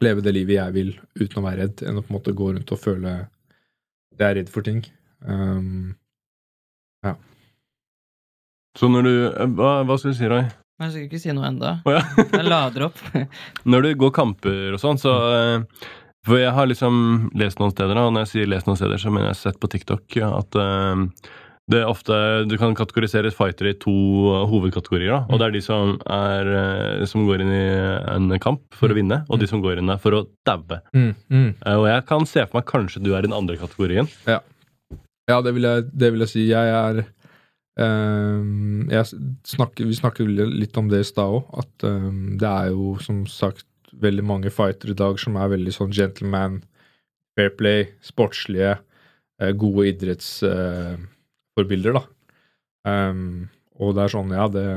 S1: Leve det livet jeg vil uten å være redd, enn å på en måte gå rundt og føle det jeg er redd for ting. Um,
S2: Så når du eh, Hva, hva skal du si, Roy?
S3: Jeg skal ikke si noe enda.
S2: Å ja.
S3: Jeg lader opp. (laughs)
S2: Når du går kamper og sånn, så eh, For jeg har liksom lest noen steder, og når jeg sier lest noen steder, så mener jeg sett på TikTok ja, at eh, det er ofte Du kan kategorisere fightere i to hovedkategorier. da, Og det er de som, er, eh, som går inn i en kamp for å vinne, og de som går inn der for å daue.
S1: mm, mm.
S2: Eh, Og jeg kan se for meg kanskje du er i den andre kategorien.
S1: Ja, det vil jeg, det vil jeg si. Jeg er um, jeg snakker, Vi snakker litt om det i stad òg, at um, det er jo som sagt veldig mange fightere i dag som er veldig sånn gentleman, fair play, sportslige, eh, gode idrettsforbilder, da. Um, og det er sånn, ja, det,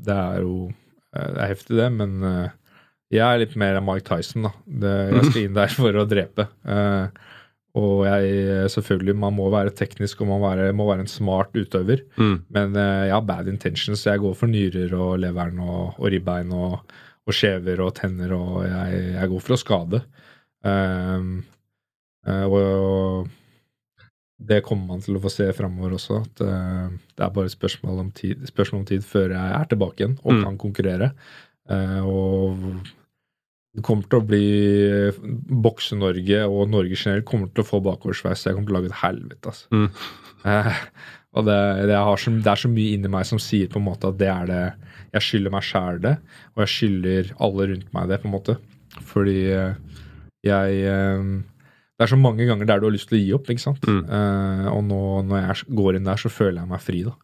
S1: det er jo eh, Det er heftig, det, men eh, jeg er litt mer Mike Tyson, da. Det, jeg skal inn der for å drepe. Uh, og jeg, selvfølgelig, man må være teknisk og man må være, må være en smart utøver.
S2: Mm.
S1: Men uh, jeg har bad intentions. Jeg går for nyrer og leveren og, og ribbein og, og skjever og tenner, og jeg, jeg går for å skade. Um, og det kommer man til å få se framover også. At eh, det er bare et spørsmål om tid, spørsmål om tid før jeg er tilbake igjen og
S2: Mm.
S1: kan konkurrere. Eh, og det kommer til å bli Bokse-Norge og Norge generelt kommer til å få bakoversveis. Jeg kommer til å lage et helvete, altså.
S2: Mm.
S1: Og det, det, har så, det er så mye inni meg som sier på en måte at det er det Jeg skylder meg sjæl det, og jeg skylder alle rundt meg det, på en måte. Fordi eh, jeg eh, Det er så mange ganger der du har lyst til å gi opp, ikke sant.
S2: Mm.
S1: Uh, og nå når jeg går inn der, så føler jeg meg fri, da.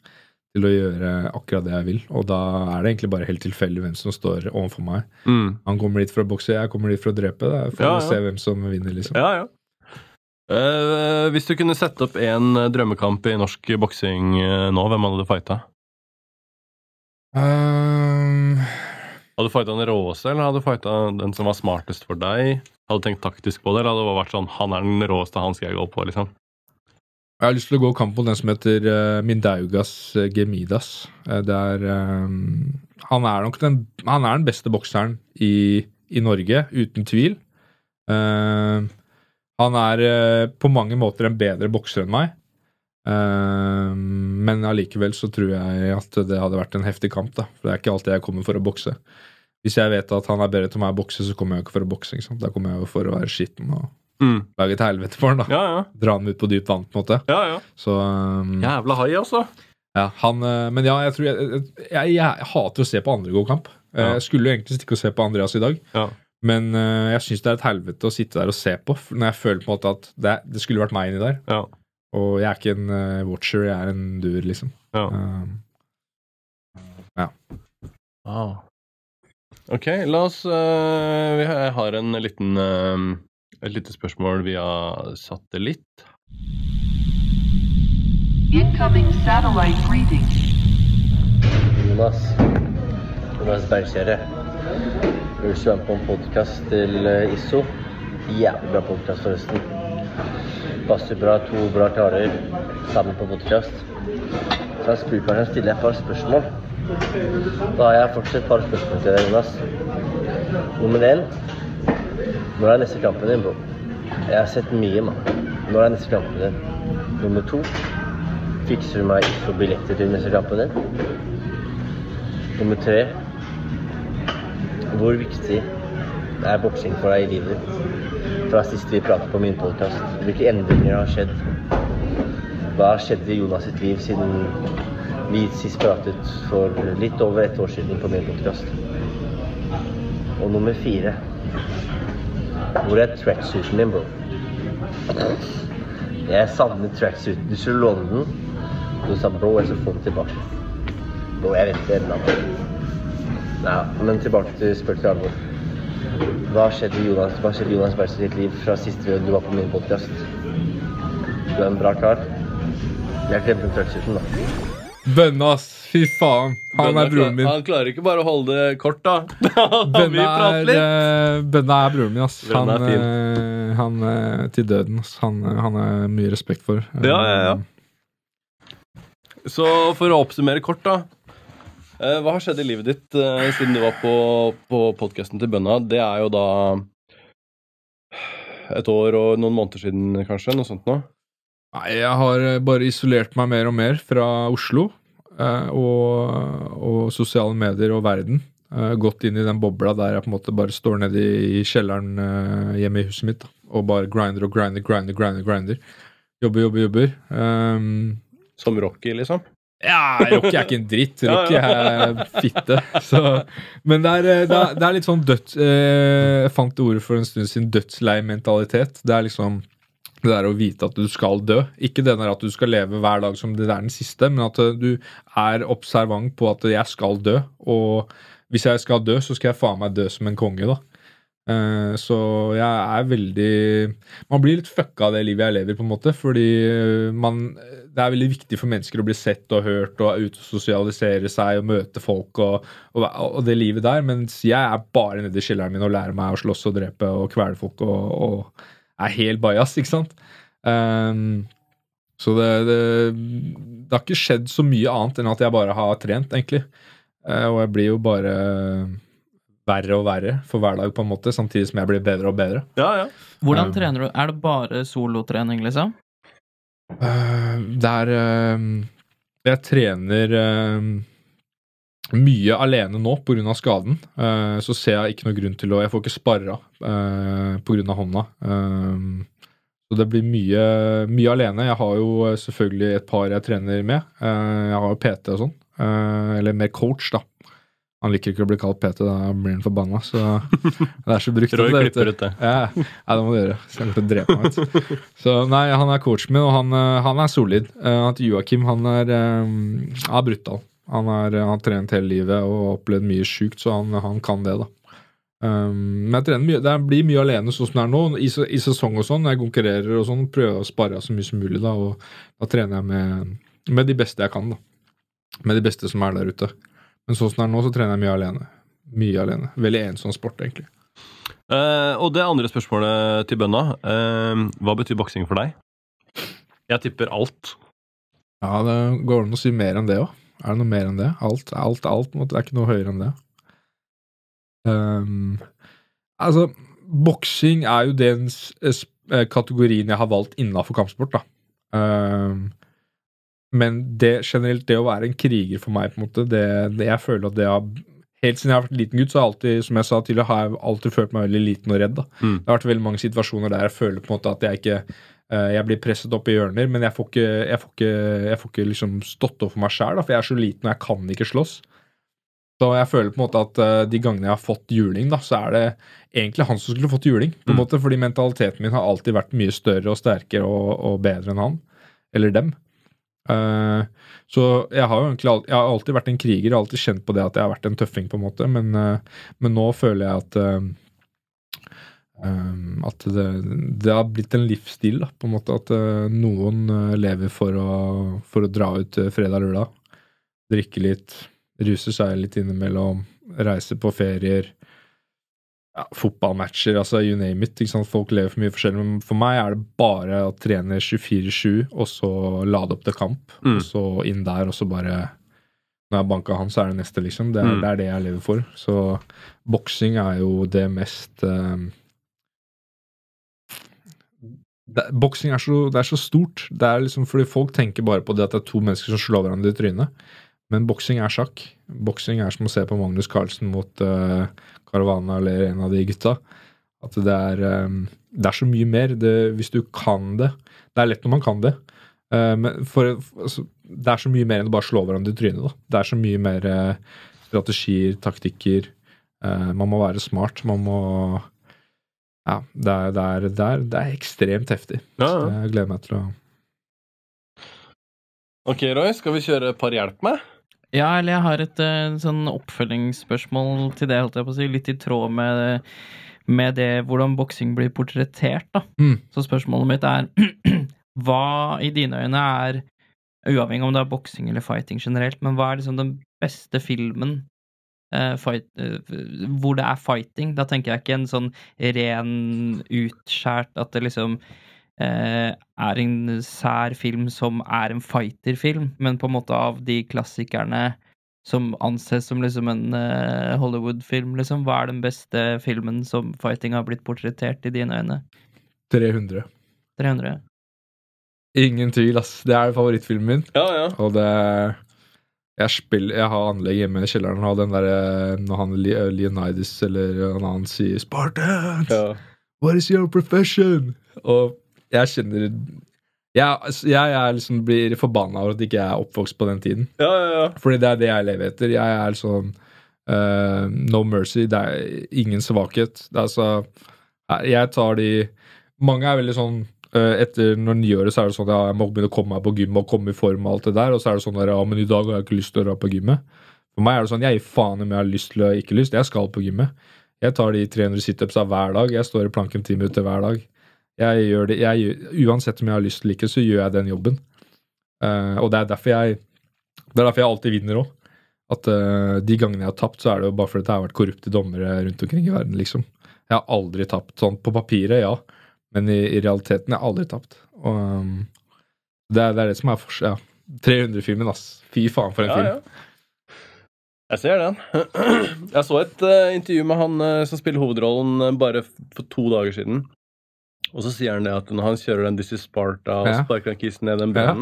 S1: Til å gjøre akkurat det jeg vil. Og da er det egentlig bare helt tilfeldig hvem som står overfor meg.
S2: Mm.
S1: Han kommer dit for å bokse, jeg kommer dit for å drepe. Da får vi
S2: Ja, ja.
S1: se hvem som vinner, liksom.
S2: Ja, ja. Eh, hvis du kunne sette opp en eh, drømmekamp i norsk boksing eh, nå, hvem hadde du fighta?
S1: Um...
S2: Hadde du fighta den råeste, eller hadde du fighta den som var smartest for deg? Hadde du tenkt taktisk på det, eller hadde det vært sånn han er den råeste, han skal jeg gå på, liksom?
S1: jeg har lyst til å gå kamp mot den som heter uh, Mindaugas Gemidas. Uh, det er um, Han er nok den Han er den beste bokseren i, i Norge, uten tvil. Ehm, han er eh, på mange måter en bedre bokser enn meg. Ehm, men allikevel så tror jeg at det hadde vært en heftig kamp. da For det er ikke alltid jeg kommer for å bokse. Hvis jeg vet at han er bedre til meg å bokse, så kommer jeg ikke for å bokse. ikke sant? Da kommer jeg for å være skitten og
S2: Mm.
S1: lage et helvete for han. da
S2: Ja, ja.
S1: Dra han ut på dypt vann, på en måte.
S2: ja, ja.
S1: Så um,
S2: Jævla hai, altså.
S1: ja, han, eh, men ja, jeg tror jeg, jeg, jeg, jeg hater å se på andre god kamp. Eh. Jeg skulle jo egentlig stikke og se på Andreas i dag,
S2: Ja.
S1: Men uh, jeg syns det er et helvete å sitte der og se på. Når jeg føler på en måte at det, det skulle vært meg inni der.
S2: Ja.
S1: Og jeg er ikke en uh, watcher, jeg er en duer, liksom.
S2: ja.
S1: Um,
S2: Wow. Ok, la oss uh, vi har- en liten et lite spørsmål via satellitt.
S5: Incoming satellite greeting.
S6: Jonas. Jonas Bergkjære. Vil du på en podkast til eh, ISO? Jævlig bra podkast, forresten. Passer bra, to bra karer sammen på podkast. Så jeg spurte meg, stiller jeg et par spørsmål. Da har jeg fortsatt et par spørsmål til deg, Jonas. Nummer én. Når er neste kampen din, bro? Jeg har sett mye, mann. Når er neste kampen din? Nummer to. Fikser du meg ISO billetter til neste kampen din? Nummer tre. Hvor viktig er boksing for deg i livet ditt? Fra sist vi pratet på min podkast. Hvilke endringer har skjedd? Hva har skjedd i Jonas sitt liv siden vi sist pratet for litt over ett år siden på min podkast? Og nummer fire. Hvor er tracksuiten din, bro? Jeg savner tracksuiten. Du skulle låne den. Du sa bro, jeg skal få den tilbake. Bro, jeg venter ennå. Ja, men tilbake til spøk til alvor. Hva skjedde i Jonas, hva skjedde i Jonas Bergs sitt liv fra sist du var på min podkast? Du er en bra kar. Jeg glemte tracksuiten, da.
S1: Bønne, ass! Fy faen! Han er broren min.
S2: Han klarer ikke bare å holde det kort, da. (laughs) Bønna,
S1: Bønne er, eh, er broren min, ass. Han,
S2: er fin.
S1: eh, han eh, til døden, ass. Han, han er mye respekt for.
S2: Ja, ja, ja. Så for å oppsummere kort, da. Eh, hva har skjedd i livet ditt eh, siden du var på, på podkasten til Bønna? Det er jo da et år og noen måneder siden, kanskje? Noe sånt noe?
S1: Nei, jeg har eh, bare isolert meg mer og mer fra Oslo eh, og, og sosiale medier og verden. Eh, gått inn i den bobla der jeg på en måte bare står nede i, kjelleren hjemme i huset mitt da, og bare grinder og grinder, grinder, grinder. grinder. Jobber, jobber, jobber. Um,
S2: Som Rocky, liksom?
S1: Ja, Rocky er ikke en dritt. Rocky er fitte. Så, men det er, eh, det, er, er litt sånn døds... Eh, jeg fant ordet for en stund siden dødslei mentalitet. Det er liksom det der å vite at du skal dø. Ikke det der at du skal leve hver dag som det er den siste, men at eh, du er observant på at jeg skal dø. Og hvis jeg skal dø, så skal jeg faen meg dø som en konge, da. Eh, Så jeg er veldig Man blir litt fucka av det livet jeg lever, på en måte. Fordi eh, man Det er veldig viktig for mennesker å bli sett og hørt og ut og sosialisere seg og møte folk og, og, og det livet der. Mens jeg er bare nede i kjelleren min og lærer meg å slåss og drepe og kvele folk og, og er helt bajas, ikke sant? Um, så det, det Det har ikke skjedd så mye annet enn at jeg bare har trent, egentlig. Og jeg blir jo bare verre og verre for hver dag, på en måte, samtidig som jeg blir bedre og bedre.
S2: Ja, ja.
S3: Hvordan
S1: Um,
S3: trener du? Er det bare solotrening, liksom?
S1: Uh, det er uh, Jeg trener uh, mye alene nå pga. skaden. Eh, så ser jeg ikke noe grunn til å Jeg får ikke sparra uh, pga. hånda. Så det blir mye, mye alene. Jeg har jo selvfølgelig et par jeg trener med. Eh, jeg har jo PT og sånn. Eh, eller mer coach, da. Han liker ikke å bli kalt PT, da blir han forbanna. Så (laughs) det er så brukt.
S2: Roy
S1: det,
S2: klipper ut det.
S1: Ja, ja, det må du gjøre. Så jeg kommer til å drepe meg. vet. Så nei, han er coachen min, og han, eh, han er solid. Uh, at Joakim, han er, eh, er brutal. Han, er, han har trent hele livet og opplevd mye sjukt, så han, han kan det, da. Um, men jeg trener mye, det blir mye alene sånn som det er nå. I, I sesong og sånn, når jeg konkurrerer og sånn, prøver å spare så mye som mulig, da. Og da trener jeg med, med de beste jeg kan, da. Med de beste som er der ute. Men sånn som det er nå, så trener jeg mye alene. Mye alene. Veldig ensom sport, egentlig.
S2: Uh, og det andre spørsmålet til bønna. Uh, hva betyr boksing for deg? Jeg tipper alt.
S1: Ja, det går an å si mer enn det òg. Er det noe mer enn det? Alt, alt, alt. Det er ikke noe høyere enn det. Um, altså, boksing er jo den kategorien jeg har valgt innafor kampsport, da. Ehm, men det generelt, det å være en kriger for meg, på en måte, det, det jeg føler at det har Helt siden jeg har vært liten gutt, så har jeg alltid, som jeg sa tidligere, har jeg alltid følt meg veldig liten og redd. da.
S2: Mm.
S1: Det har vært veldig mange situasjoner der jeg føler på en måte at jeg ikke eh, jeg blir presset opp i hjørner, men jeg får ikke, jeg får ikke, jeg får ikke liksom stått opp for meg sjæl, for jeg er så liten og jeg kan ikke slåss. Så jeg føler på en måte at eh, de gangene jeg har fått juling, da, så er det egentlig han som skulle fått juling. på en
S2: Mm.
S1: måte, Fordi mentaliteten min har alltid vært mye større og sterkere og, og bedre enn han. Eller dem. Eh, så jeg har jo egentlig jeg har alltid vært en kriger, og alltid kjent på det at jeg har vært en tøffing, på en måte, men, uh, men nå føler jeg at uh, Um, at det, det har blitt en livsstil, da, på en måte. At noen lever for å, for å dra ut fredag-lørdag. Drikke litt, ruse seg litt innimellom, reise på ferier. Ja, fotballmatcher, altså you name it. Folk lever for mye forskjellig. Men for meg er det bare å trene 24-7, og så lade opp til kamp.
S2: Mm.
S1: Og så inn der, og så bare Når jeg banka han, så er det neste, liksom. Det er,
S2: Mm.
S1: det er det jeg lever for. Så boksing er jo det mest eh, Boksing er, er så stort. Det er liksom fordi Folk tenker bare på det at det er to mennesker som slår hverandre i trynet. Men boksing er sjakk. Boksing er som å se på Magnus Carlsen mot uh, Caravana eller en av de gutta. At det er, um, det er så mye mer. Det, hvis du kan det Det er lett når man kan det. Uh, men for, altså, det er så mye mer enn å bare slå hverandre i trynet. Da. Det er så mye mer uh, strategier, taktikker. Man må være smart. Man må Ja, det er, det er, det er, det er ekstremt heftig.
S2: Ja,
S1: Så jeg gleder meg til å
S2: Ok, Roy, skal vi kjøre par hjelp med?
S3: Ja, eller jeg har et eh, sånn oppfølgingsspørsmål til det, holdt jeg på å si. Litt i tråd med, med det hvordan boksing blir portrettert, da.
S1: Mm.
S3: Så spørsmålet mitt er (clears throat) Hva i dine øyne er, uavhengig om det er boksing eller fighting generelt, men hva er liksom den beste filmen uh, fight, uh, hvor det er fighting? Da tenker jeg ikke en sånn ren utskjært at det liksom er en sær film som er en fighterfilm, men på en måte av de klassikerne som anses som liksom en eh, Hollywood-film, liksom. Hva er den beste filmen som fighting har blitt portrettert i dine øyne?
S1: 300.
S3: 300?
S1: Ingen tvil, ass. Det er favorittfilmen min.
S2: Ja, ja.
S1: Og det Jeg spiller Jeg har anlegg hjemme i kjelleren, og den derre Når han Leonidas eller en annen sier 'Spartans',
S2: ja.
S1: What is your profession? Og jeg kjenner Jeg, jeg jeg liksom blir forbanna over at ikke jeg er oppvokst på den tiden.
S2: Ja, ja, ja.
S1: Fordi det er det jeg lever etter. Jeg er sånn uh, No mercy. Det er ingen svakhet. Det er så, Jeg tar de Mange er veldig sånn uh, etter når nyåret så er det sånn ja, jeg må begynne å komme meg på gym og komme i form og alt det der. Og så er det sånn at ja, men i dag har jeg ikke lyst til å dra på gymmet. For meg er det sånn, jeg gir faen om jeg har lyst til eller ikke lyst. Jeg skal på gymmet. Jeg tar de 300 situpsa hver dag. Jeg står i planken ti minutter hver dag. Jeg gjør det, jeg, uansett om jeg har lyst eller ikke, så gjør jeg den jobben. Uh, og det er derfor jeg Det er derfor jeg alltid vinner òg. At uh, de gangene jeg har tapt, så er det jo bare fordi det har vært korrupte dommere rundt omkring i verden, liksom. Jeg har aldri tapt. Sånn på papiret, ja. Men i, i realiteten jeg har aldri tapt. Og um, det, er, det er det som er forskjell. Ja. 300-filmen, ass. Fy faen, for en
S2: ja,
S1: film.
S2: ja. Jeg ser den. (clears throat) Jeg så et uh, intervju med han uh, som spiller hovedrollen uh, bare for to dager siden. Og så sier han det at når han kjører den This is Sparta og
S1: Ja.
S2: sparker den kissen ned den
S1: Ja.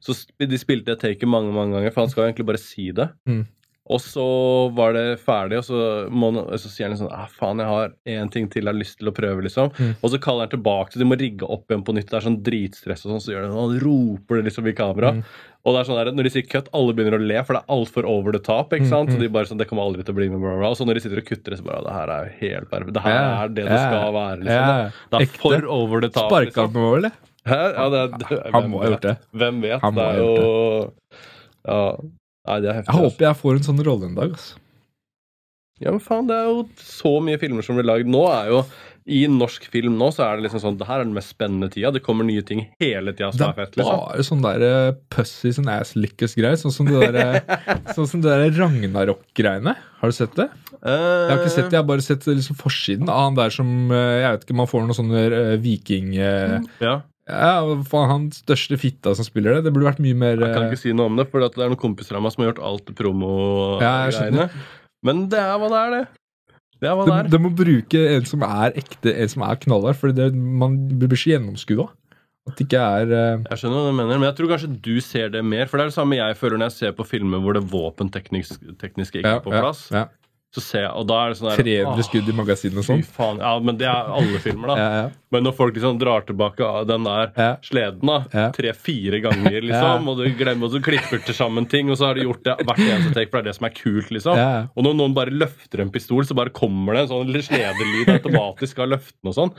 S2: så de spilte det taket mange mange ganger, for han skal egentlig bare si det.
S1: Mm.
S2: Og så var det ferdig, og så, må så sier han liksom ah, faen, jeg har én ting til jeg har lyst til å prøve, liksom.
S1: Mm.
S2: Og så kaller han tilbake, så de må rigge opp igjen på nytt. Det er sånn dritstress og sånn, så gjør det, og han roper det liksom i kamera.
S1: Mm.
S2: Og det er sånn der, når de sier cut, alle begynner å le, for det er altfor over the top. ikke
S1: Mm,
S2: sant?
S1: mm.
S2: Så de bare sånn, det kommer aldri til å bli med, bla, bla. Og så når de sitter og kutter så bare, det her er jo helt perfekt. Det her
S1: Ja,
S2: er det det skal være, liksom.
S1: ja,
S2: Det er
S1: ekte.
S2: for over the top.
S1: Sparka
S2: liksom.
S1: han eller?
S2: Hæ? Ja, det, er- det,
S1: Han må ha gjort det.
S2: Hvem vet?
S1: Han
S2: det er jo Ja. Nei, det er heftig.
S1: Jeg
S2: altså.
S1: håper jeg får en sånn rolle en dag. altså.
S2: Ja, men faen, det er jo så mye filmer som blir lagd. Nå er jo I norsk film nå så er det liksom sånn Det her er den mest spennende tida. Det kommer nye ting hele tida
S1: Det
S2: er fett, liksom.
S1: bare sånn der uh, pussies and ass-lickers-greier. Sånn som det der, eh, (laughs) sånn som det der Ragnarok-greiene. Har du sett det? Jeg har ikke sett det, jeg har bare sett liksom forsiden av han der som uh, Jeg vet ikke, man får noen sånne uh, viking... eh,
S2: Ja,
S1: Ja, faen, han største fitta som spiller det. Det burde vært mye mer
S2: Jeg kan
S1: eh,
S2: ikke si noe om det, for det er noen kompiser av meg som har gjort alt promo-greiene.
S1: Ja,
S2: Men det er hva det er, det. Det er hva det er.
S1: de må bruke en som er ekte, en som er knallhard, for det, man blir så gjennomskua. At det ikke er uh...
S2: Jeg skjønner hva du mener, men jeg tror kanskje du ser det mer. For det er det samme jeg føler når jeg ser på filmer hvor det våpentekniske ikke er på plass.
S1: Ja, Ja,
S2: Så ser jeg, og da er det sånn der
S1: 300 skudd i magasinet og sånn.
S2: faen. Ja, men det er alle filmer, da. (laughs)
S1: Ja, ja,
S2: Men når folk liksom drar tilbake av den der
S1: ja.
S2: sleden da, tre-fire ganger, (laughs) liksom, og du glemmer og du klipper til sammen ting, og så har du gjort det hvert eneste take, for det er det som er kult, liksom. Og når noen bare løfter en pistol, så bare kommer det en sånn sledelyd automatisk av løftene og sånn.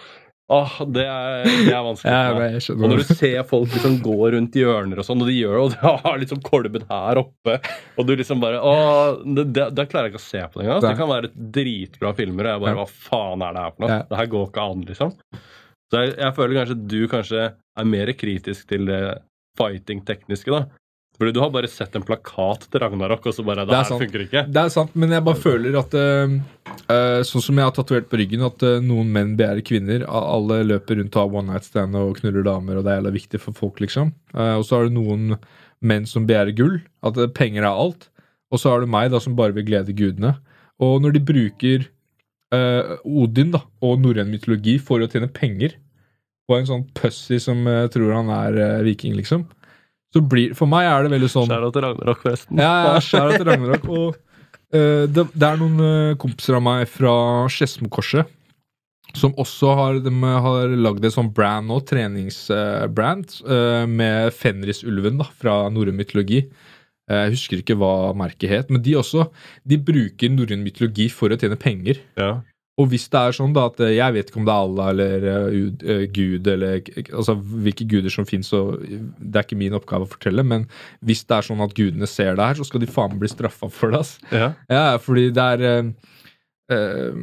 S2: Åh, det er, det er vanskelig.
S1: Ja, jeg
S2: Og når du ser folk liksom gå rundt hjørner og sånn, og de gjør (laughs) og de har liksom kolben her oppe, og du liksom bare Åh, det, det, det klarer jeg ikke å se på det engang. Altså. Det kan være dritbra filmer, og jeg bare. Hva faen er det her for noe?
S1: Ja.
S2: Det her går ikke an, liksom. Så jeg, jeg føler kanskje du kanskje er mer kritisk til det fighting-tekniske, da. Fordi du har bare sett en plakat til Ragnarok, og så bare Det,
S1: Det er
S2: her
S1: sant.
S2: funker ikke.
S1: Det er sant, men jeg bare føler at uh, Sånn som jeg har tatovert på ryggen, at uh, noen menn begjærer kvinner. Alle løper rundt og har one night stand og knuller damer, og det er jævla viktig for folk, liksom. Uh, og så har du noen menn som begjærer gull. At penger er alt. Og så har du meg, da, som bare vil glede gudene. Og når de bruker Odin da, og norrøn mytologi for å tjene penger på en sånn pussy som tror han er viking, liksom, så blir For meg er det veldig sånn
S2: Skjæra til Ragnarok, forresten.
S1: ja, ja, skjæra til Ragnarok. Og uh, det, det er noen uh, kompiser av meg fra Skedsmokorset som også har, de har lagd et sånn brand nå, treningsbrand, uh, med Fenrisulven da, fra norrøn mytologi. Eh, Jeg husker ikke hva merket het, men de også de bruker norrøn mytologi for å tjene penger.
S2: Ja.
S1: Og hvis det er sånn da at eh, jeg vet ikke om det er Allah eller uh, eh, Gud eller altså hvilke guder som fins, det er ikke min oppgave å fortelle, men hvis det er sånn at gudene ser det her, så skal de faen meg bli straffa for det. ass.
S2: Ja.
S1: Ja, fordi det er uh, uh,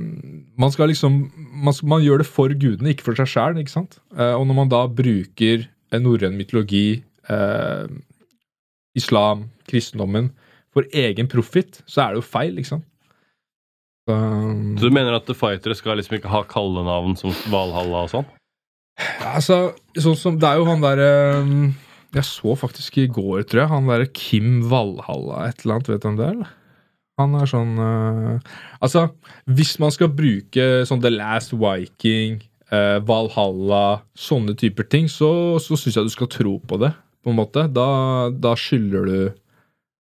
S1: Man skal liksom man, skal, man gjør det for gudene, ikke for seg sjæl, ikke sant? Eh, og når man da bruker eh, norrøn mytologi, eh, islam, kristendommen, for egen profitt, så er det jo feil, ikke sant? Så,
S2: Så du mener at fightere skal liksom ikke ha kallenavn som Valhalla og sånn?
S1: Altså, sånn som Det er jo han derre Jeg så faktisk i går, tror jeg, han derre Kim Valhalla et eller annet. Vet du hvem det er? eller? Han er sånn uh, Altså, hvis man skal bruke sånn The Last Viking, uh, Valhalla, sånne typer ting, så, så syns jeg du skal tro på det, på en måte. Da, da skylder du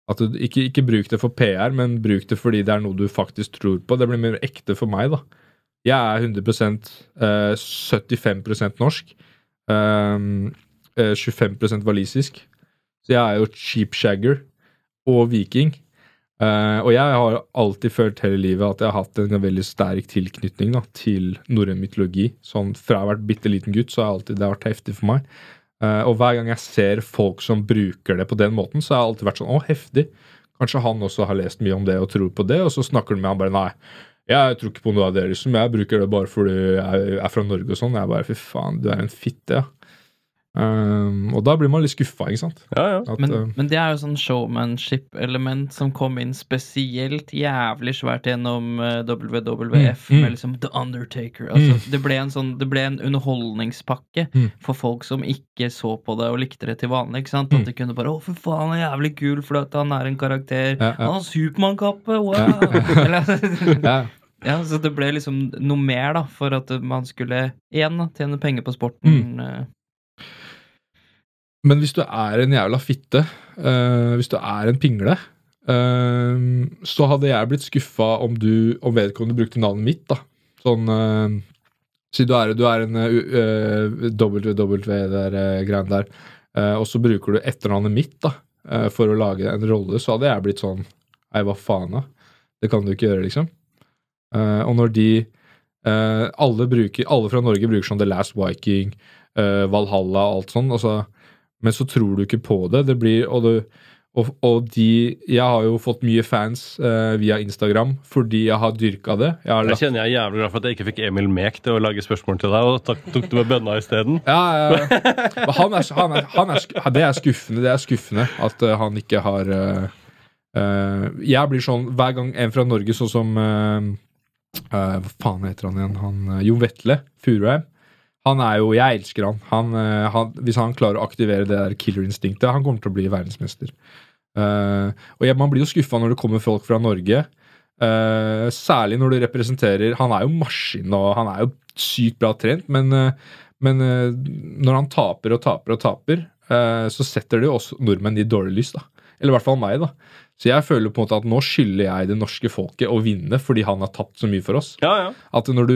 S1: at du ikke, ikke bruk det for PR, men bruk det fordi det er noe du faktisk tror på. Det blir mer ekte for meg, da. Jeg er 100 eh, 75% norsk. ehm, eh, 25% walisisk. Så jeg er jo cheap shagger og viking. Eh, og jeg har alltid følt hele livet at jeg har hatt en veldig sterk tilknytning da, til norrøn mytologi. Sånn Fra jeg har vært bitte liten gutt, så har alltid det vært heftig for meg. Eh, og hver gang jeg ser folk som bruker det på den måten, så har jeg alltid vært sånn Å, heftig. Kanskje han også har lest mye om det og tror på det, og så snakker du med han bare Nei, jeg tror ikke på noe av det, liksom. Jeg bruker det bare fordi jeg er fra Norge og sånn. Jeg bare Fy faen, du er en fitte, ja. Um, og da blir man litt skuffa, ikke sant?
S2: Ja, ja.
S1: At,
S3: Men,
S1: uh,
S3: men det er jo sånn showmanship-element som kom inn spesielt jævlig svært gjennom uh, WWF
S1: Mm, mm.
S3: med liksom The Undertaker. Altså, det, ble en sånn, det ble en underholdningspakke
S1: Mm.
S3: for folk som ikke så på det og likte det til vanlig. ikke sant? At
S1: Mm.
S3: de kunne bare 'Å, for faen, han er jævlig kul fordi at han er en karakter'.
S1: Ja, ja.
S3: Han har Supermann-kappe! Wow!
S1: Ja. (laughs) (laughs) Ja.
S3: ja, så det ble liksom noe mer, da, for at man skulle igjen da, tjene penger på sporten.
S1: Mm. Men hvis du er en jævla fitte, eh, hvis du er en pingle, Ehm, så hadde jeg blitt skuffa om du om vedkommende brukte navnet mitt. da Sånn uh, Si du er, du er en WW, det der og så bruker du etternavnet mitt da for å lage en rolle, så hadde jeg blitt sånn Nei, hva faen, da? Det kan du ikke gjøre, liksom. Og når de alle, bruker, alle fra Norge bruker sånn The Last Viking, Valhalla, alt sånn, og så, men så tror du ikke på det. Det blir og, det, og, og de Jeg har jo fått mye fans eh, via Instagram fordi jeg har dyrka det. Jeg har
S2: Jeg
S1: lagt,
S2: kjenner jeg er jævlig glad for at jeg ikke fikk Emil Mek til å lage spørsmål til deg, og tok, tok du med bønna isteden.
S1: ja, ja, han er, han er, han er, det er skuffende. Det er skuffende at uh, han ikke har uh, uh, Jeg blir sånn hver gang en fra Norge, sånn som Hva faen heter han igjen? Han, Jon Vetle Furuheim. Han er jo Jeg elsker han. han, eh, han hvis han klarer å aktivere det der killer-instinktet, han kommer til å bli verdensmester. Uh, og jeg, Man blir jo skuffa når det kommer folk fra Norge. Uh, særlig når du representerer Han er jo maskin og han er jo sykt bra trent, men, uh, men når han taper og taper og taper, så setter det jo også nordmenn i dårlig lys. da Eller i hvert fall meg. da Så jeg føler på en måte at nå skylder jeg det norske folket å vinne fordi han har tapt så mye for oss.
S2: Ja, ja.
S1: At når du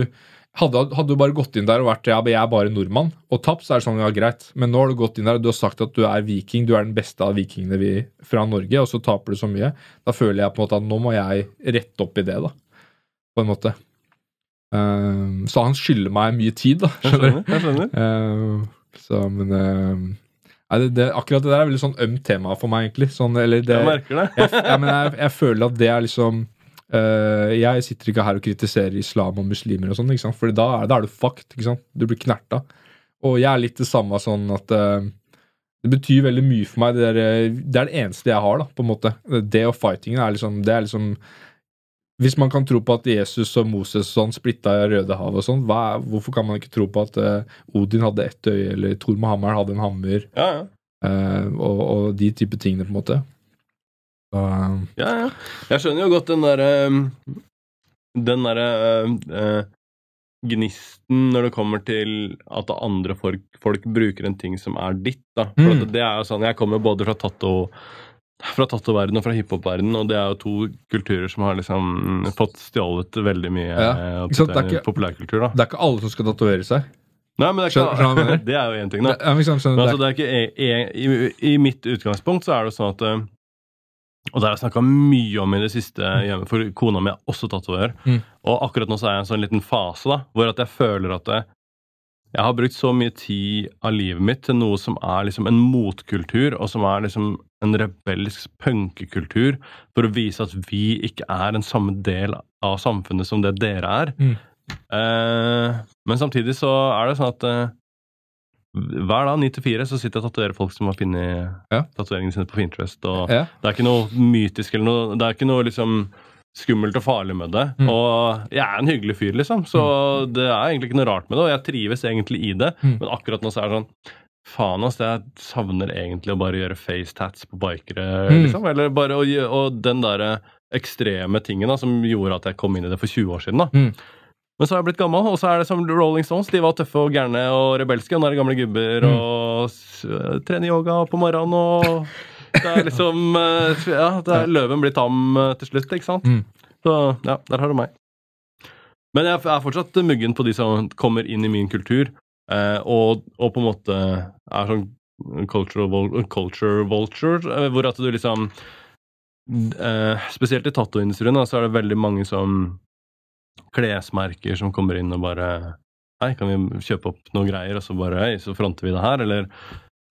S1: hadde, hadde du bare gått inn der og vært ja, jeg er bare nordmann, og tapt, så er det sånn, ja, greit. Men nå har du gått inn der og du har sagt at du er viking, du er den beste av vikingene vi, fra Norge, og så taper du så mye. Da føler jeg på en måte at nå må jeg rette opp i det, da. På en måte. Ehm, så han skylder meg mye tid, da. Skjønner du?
S2: Jeg skjønner. (laughs)
S1: Ehm, så, men nei, det, det, Akkurat det der er veldig sånn ømt tema for meg, egentlig. Sånn, eller det,
S2: Jeg merker det.
S1: jeg, ja, men jeg, jeg føler at det er liksom Jeg sitter ikke her og kritiserer islam og muslimer og sånn, for da da er du fucked. Du blir knerta. Og jeg er litt det samme sånn at eh, det betyr veldig mye for meg. Det er, eh, det er det eneste jeg har, da, på en måte. Det og fightingen er liksom, det er liksom Hvis man kan tro på at Jesus og Moses og sånn splitta Rødehavet og sånn, hvorfor kan man ikke tro på at uh, Odin hadde ett øye, eller Thor Mohammed hadde en hammer,
S2: Ja, ja.
S1: Uh, og, og de type tingene, på en måte. Så,
S2: Ja, ja. Jeg skjønner jo godt den derre Den derre eh, gnisten når det kommer til at andre folk, folk bruker en ting som er ditt. da. For
S1: Mm.
S2: det er jo sånn, Jeg kommer både fra tatto fra tattoverdenen og fra hiphop-verdenen, og det er jo to kulturer som har liksom fått stjålet veldig mye
S1: Ja,
S2: eh,
S1: sant, det ikke-
S2: populærkultur. da.
S1: det er ikke alle som skal tatovere seg.
S2: Nei, men det er, ikke,
S1: skjønner (laughs)
S2: det er jo én ting, da.
S1: Det, ja, men skjønner
S2: Men altså, det er ikke e- e- i, I mitt utgangspunkt så er det sånn at eh, Og det har jeg snakka mye om i det siste hjemme, for kona mi er også tatoverer.
S1: Mm.
S2: Og akkurat nå så er jeg i en sånn liten fase da, hvor at jeg føler at jeg, jeg har brukt så mye tid av livet mitt til noe som er liksom en motkultur, og som er liksom en rebelsk punkekultur, for å vise at vi ikke er den samme del av samfunnet som det dere er.
S1: Mm.
S2: Eh, men samtidig så er det sånn at eh, hver dag, 9 til 4, så sitter jeg og tatoverer folk som har funnet
S1: Ja.
S2: tatoveringene sine på Pinterest. Og
S1: Ja.
S2: det er ikke noe mytisk eller noe Det er ikke noe liksom skummelt og farlig med det.
S1: Mm.
S2: Og jeg er en hyggelig fyr, liksom, så det er egentlig ikke noe rart med det. Og jeg trives egentlig i det,
S1: Mm.
S2: men akkurat nå så er det sånn Faen, ass, jeg savner egentlig å bare gjøre facetats på bikere,
S1: Mm.
S2: liksom. Eller bare å Og den derre ekstreme tingen da, som gjorde at jeg kom inn i det for 20 år siden. da. Men så har jeg blitt gammel, og så er det som Rolling Stones. De var tøffe og gærne og rebelske, og nå er det gamle gubber
S1: Mm.
S2: og s- trener yoga på morgenen og Det er liksom eh, Ja, er løven blir tam eh, til slutt, ikke sant?
S1: Mm.
S2: Så ja, der har du meg. Men jeg er fortsatt muggen på de som kommer inn i min kultur, eh, og, og på en måte er sånn cultural culture vulture, eh, hvor at du liksom eh, Spesielt i tattoindustrien så er det veldig mange som klesmerker som kommer inn og bare Hei, kan vi kjøpe opp noen greier, og så bare Hei, så fronter vi det her, eller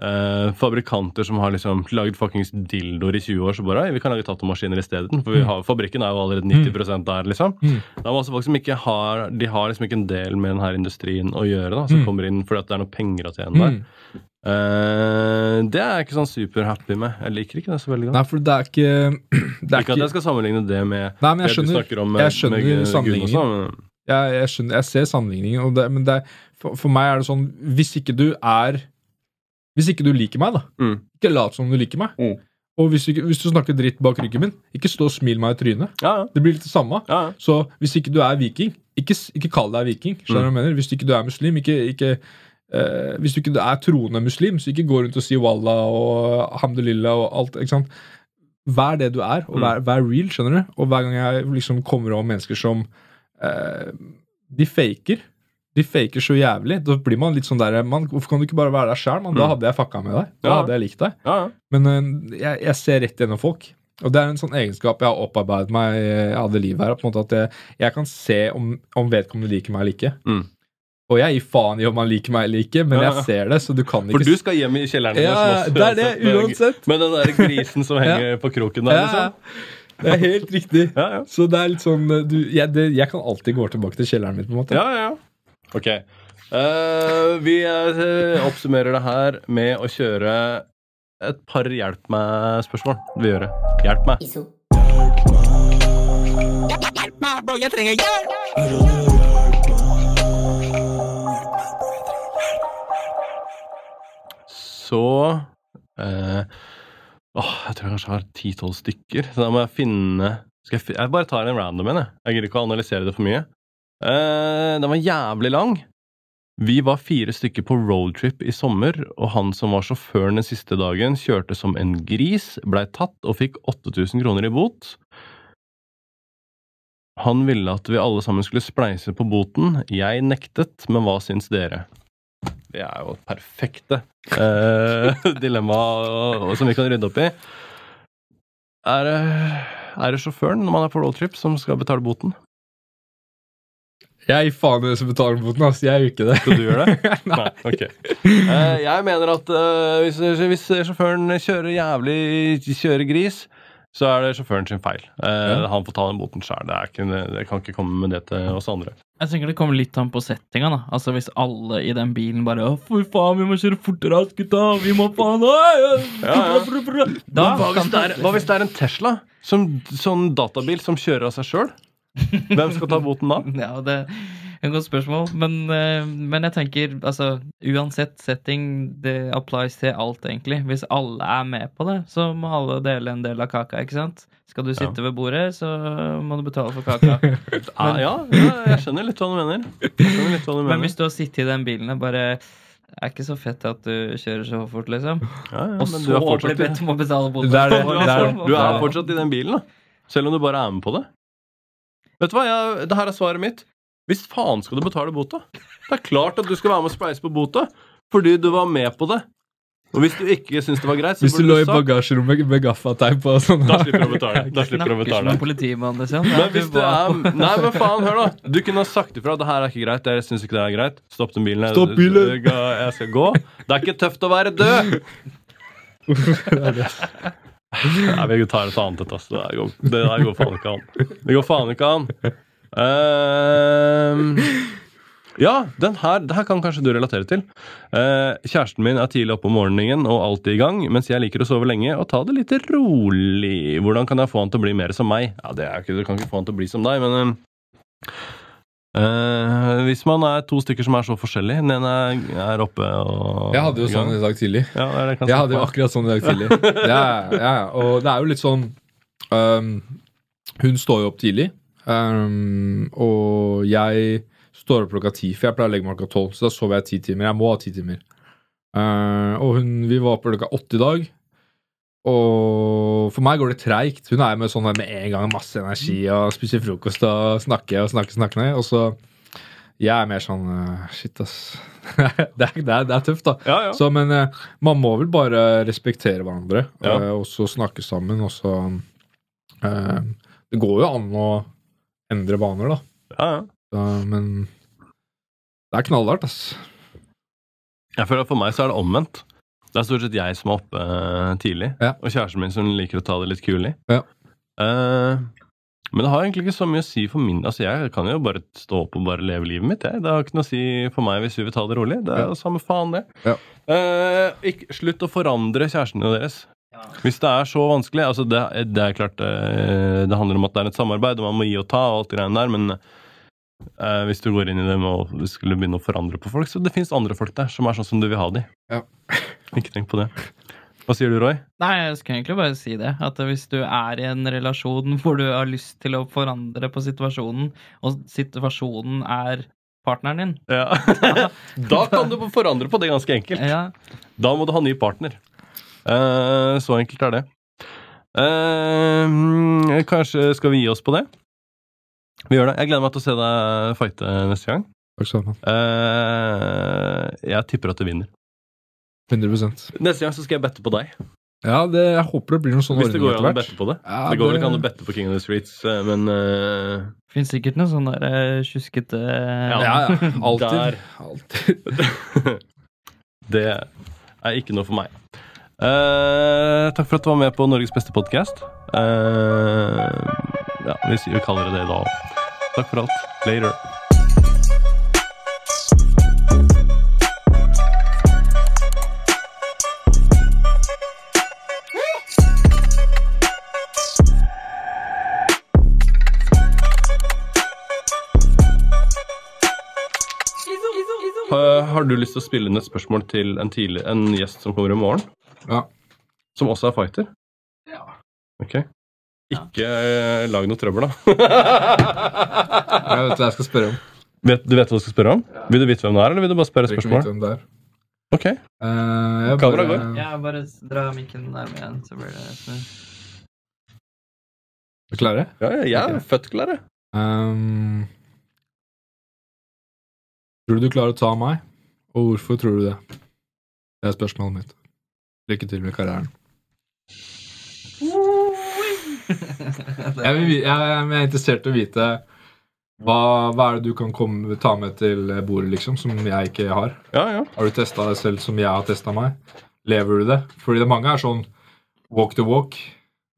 S2: eh, fabrikanter som har liksom laget fuckings dildoer i 20 år, så bare vi kan lage tattomaskiner isteden, for vi
S1: Mm.
S2: har, fabrikken er jo allerede 90 der, liksom.
S1: Mm.
S2: Det er masse folk som ikke har De har liksom ikke en del med denne industrien å gjøre, da, som
S1: Mm.
S2: kommer inn fordi at det er noe penger å tjene der.
S1: Mm.
S2: Eh, det er jeg ikke sånn superhappy med. Jeg liker ikke det så veldig godt.
S1: Nei, for det er ikke (clears throat) det er
S2: ikke at jeg skal sammenligne det med
S1: Nei, men jeg
S2: det du snakker om med,
S1: jeg skjønner
S2: med også, men-
S1: jeg, jeg skjønner, jeg ser sammenligningen, og det, men det, er- for, for meg er det sånn Hvis ikke du er Hvis ikke du liker meg, da,
S2: Mm.
S1: ikke lat som du liker meg.
S2: Mm.
S1: Og hvis du, hvis du snakker dritt bak ryggen min, ikke stå og smil meg i trynet.
S2: Ja, ja.
S1: Det blir litt det samme.
S2: ja, ja.
S1: Så hvis ikke du er viking, ikke, ikke kall deg viking. Skjønner mener? Hvis ikke du er muslim, ikke, ikke eh, Hvis du ikke er troende muslim, så ikke gå rundt og si wallah og hamdulillah og alt. ikke sant? vær det du er, og
S2: Mm.
S1: vær, vær real, skjønner du. Og hver gang jeg liksom kommer over mennesker som eh, De faker. De faker så jævlig. Da blir man litt sånn der man, Hvorfor kan du ikke bare være deg sjæl? Da
S2: Mm.
S1: hadde jeg fucka med deg. Da
S2: Ja.
S1: hadde jeg likt deg.
S2: Ja, ja.
S1: Men eh, jeg, jeg ser rett gjennom folk. Og det er en sånn egenskap jeg har opparbeidet meg av det livet her. På en måte at jeg, jeg kan se om, om vedkommende liker meg eller ikke.
S2: Mm.
S1: Og jeg gir faen i om han liker meg eller ikke, men jeg ser det, så du kan ikke...
S2: For du skal hjem i kjelleren din og
S1: Ja,
S2: slåss
S1: det er det, uansett.
S2: Med den der grisen som (laughs) henger på kroken der,
S1: Ja,
S2: liksom.
S1: Det er helt riktig. (laughs)
S2: Ja, ja.
S1: Så det er litt sånn eh, du, jeg, det, jeg kan alltid gå tilbake til kjelleren min, på en måte.
S2: Ja, ja, ja. Ok. Uh, vi uh, oppsummerer det her med å kjøre et par hjelp meg-spørsmål. Vi gjør det. Hjelp meg.
S7: Iso.
S2: Så eh, åh, Jeg tror jeg kanskje har ti-tolv stykker. Så da må jeg finne jeg, jeg bare tar en random en. Jeg Jeg gidder ikke å analysere det for mye. Eh, den var jævlig lang. Vi var fire stykker på roadtrip i sommer, og han som var sjåføren den siste dagen, kjørte som en gris, blei tatt og fikk 8000 kroner i bot. Han ville at vi alle sammen skulle spleise på boten. Jeg nektet, men hva syns dere? Det er jo perfekte eh, (laughs) dilemma og- som vi kan rydde opp i. Er det, er det sjåføren når man er på roadtrip som skal betale boten?
S1: Jeg gir faen i det som betaler boten, ass. Jeg gjør ikke det.
S2: Skal du gjøre det? (laughs)
S1: Nei.
S2: Nei, ok. Eh, jeg mener at eh, hvis, hvis sjåføren kjører jævlig kjører gris, så er det sjåføren sin feil. Eh,
S1: Ja.
S2: Han får ta den boten sjøl. Det, det kan ikke komme med det til oss andre.
S3: Jeg tenker det kommer litt an på settinga. da Altså Hvis alle i den bilen bare «Å, For faen, vi må kjøre fortere, gutta! Vi må faen
S2: Ja, ja.
S3: brr, brr, brr». Da
S2: hva, hvis er, hva hvis det er en Tesla? Som, sånn databil som kjører av seg sjøl? Hvem skal ta boten da? (laughs)
S3: Ja, det et (laughs) godt spørsmål. Men, eh, men jeg tenker altså uansett setting, det applies til alt, egentlig. Hvis alle er med på det, så må alle dele en del av kaka, ikke sant? Skal du sitte ved bordet, så må du betale for kaka. (laughs)
S2: Ah, ja, ja, jeg skjønner litt hva du mener. Litt hva du
S3: Men hvis du har sittet i den bilen og bare det er ikke så fett at du kjører så fort, liksom.
S2: Ja, ja,
S3: Og så
S2: du
S3: blir
S2: fortsatt,
S3: bedt om å betale boten. (laughs)
S2: Du er- fortsatt i den bilen, da. Selv om du bare er med på det. Vet du hva, jeg, det her er svaret mitt. Hvis faen skal du betale bota? Det er klart at du skal være med og spleise på bota, fordi du var med på det. Og hvis du ikke syns det var greit, så
S1: Hvis du lå i bagasjerommet med gaffateip og sånn
S2: Da slipper du å betale. Da slipper du å betale.
S3: politimann, liksom.
S2: Men hvis
S3: du
S2: er Nei, men faen, hør, da. Du kunne ha sagt ifra. Det her er ikke greit. Jeg syns ikke det er greit. Stopp den bilen.
S1: Stopp bilen. (laughs)
S2: Jeg, skal gå. Det er ikke tøft å være død. (laughs) Nei, vi tar et annet et, ass. Det der går, det der går faen ikke an. Det går faen ikke an. Ehm, ja, den her, det her kan kanskje du relatere til. Eh, kjæresten min er tidlig oppe om morgenen og alltid i gang, mens jeg liker å sove lenge og ta det litt rolig. Hvordan kan jeg få han til å bli mer som meg? Ja, det er ikke, Du kan ikke få han til å bli som deg, men eh, hvis man er to stykker som er så forskjellige Den ene er, er oppe og
S1: Jeg hadde jo sånn i dag tidlig.
S2: Ja, det er jeg
S1: hadde jo akkurat sånn i dag tidlig. Ja, ja, og det er jo litt sånn um, Hun står jo opp tidlig, um, og jeg står opp klokka ti, for jeg pleier å legge meg klokka tolv. Så da sover jeg ti timer. Jeg må ha ti timer. Uh, og hun, vi var oppe klokka åtte i dag. Og for meg går det treigt. Hun er med sånn med en gang masse energi og spiser frokost og snakker og snakker, snakker. Og så jeg er mer sånn uh, Shit, ass. (laughs) det, er, det, er, det er tøft, da.
S2: Ja, ja.
S1: Så, men eh, man må vel bare respektere hverandre,
S2: Ja.
S1: eh, og så snakke sammen, og så eh, Det går jo an å endre baner, da.
S2: ja, ja.
S1: Så, men det er knallhardt, ass.
S2: Jeg føler at For meg så er det omvendt. Det er stort sett jeg som er oppe eh, tidlig,
S1: Ja.
S2: og kjæresten min som liker å ta det litt kulig.
S1: Ja.
S2: Uh, men det har egentlig ikke så mye å si for min Altså Jeg kan jo bare stå opp og bare leve livet mitt. Jeg. Det har ikke noe å si for meg hvis vi vil ta det rolig. Det er jo samme faen, det.
S1: Ja.
S2: Uh, ikke, slutt å forandre kjærestene deres. Hvis det er så vanskelig altså det, det er klart eh, Det handler om at det er et samarbeid, og man må gi og ta, og alt det greiene der, men eh, hvis du går inn i det med å skulle begynne å forandre på folk, så det fins andre folk der som er sånn som du vil ha de.
S1: Ja. (laughs)
S2: Ikke tenk på det. Hva sier du, Roy?
S3: Nei, jeg skulle egentlig bare si det. At hvis du er i en relasjon hvor du har lyst til å forandre på situasjonen, og situasjonen er partneren din
S2: Ja. (laughs) da kan du forandre på det ganske enkelt.
S3: ja,
S2: Da må du ha ny partner. Eh, så enkelt er det. Eh, kanskje skal vi gi oss på det? Vi gjør det. Jeg gleder meg til å se deg fighte neste gang.
S1: Takk skal du ha.
S2: Eh, jeg tipper at du vinner.
S1: 100%
S2: Neste gang så skal jeg bette på deg.
S1: Ja, det, jeg håper det blir noen sånn
S2: Hvis det går an å bette på det.
S1: Ja,
S2: Det går vel ikke an å bette på King of the Streets, men uh...
S3: Fins sikkert noe sånn der uh, tjuskete
S1: Ja, ja. (laughs) Alltid. Alltid. (laughs)
S2: det er ikke noe for meg. Eh, takk for at du var med på Norges beste podkast. ja, vi vi kaller det det da òg. Takk for alt. Later. Eh, har du lyst til å spille inn et spørsmål til en, tidlig, en gjest som kommer i morgen?
S1: Ja.
S2: Som også er fighter?
S1: Ja.
S2: Ok. Ikke eh, lag noe trøbbel, da. (laughs)
S1: Jeg vet hva jeg skal spørre om.
S2: vet, du vet hva du skal spørre om? Vil du vite hvem det er, eller vil du bare spørre
S1: Jeg vil ikke
S2: spørsmål?
S1: vite hvem det er.
S2: Ok.
S1: Eh, jeg
S2: Kamera går.
S3: Ja, bare s- dra mikken nærme igjen, så blir det.
S1: Er du klare?
S2: Ja, ja, jeg er
S1: Ok.
S2: født klar, jeg.
S1: Um, tror du du klarer å ta meg, og hvorfor tror du det? Det er spørsmålet mitt. Lykke til med karrieren. (laughs) Jeg, vil, jeg, jeg er interessert i å vite hva, hva er det du kan komme, ta med til bordet, liksom, som jeg ikke har.
S2: Ja, ja.
S1: Har du testa deg selv som jeg har testa meg? Lever du det? Fordi det mange er sånn walk to walk,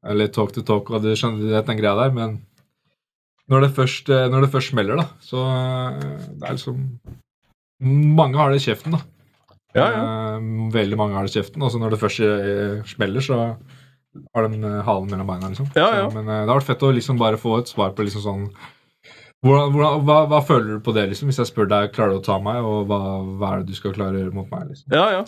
S1: eller talk to talk, og du skjønner det den greia der, men når det først, når det først smeller, da, så eh, det er liksom Mange har det i kjeften, da.
S2: Ja, ja.
S1: Eh, Veldig mange har det i kjeften, og så når det først eh, smeller, så har de eh, halen mellom beina, liksom.
S2: Ja, ja.
S1: Så, men det har vært fett å liksom bare få et svar på liksom sånn hvordan, hvordan, hva, hva føler du på det, liksom? Hvis jeg spør deg klarer du å ta meg, og hva, hva er det du skal klare mot meg? liksom?
S2: ja, ja.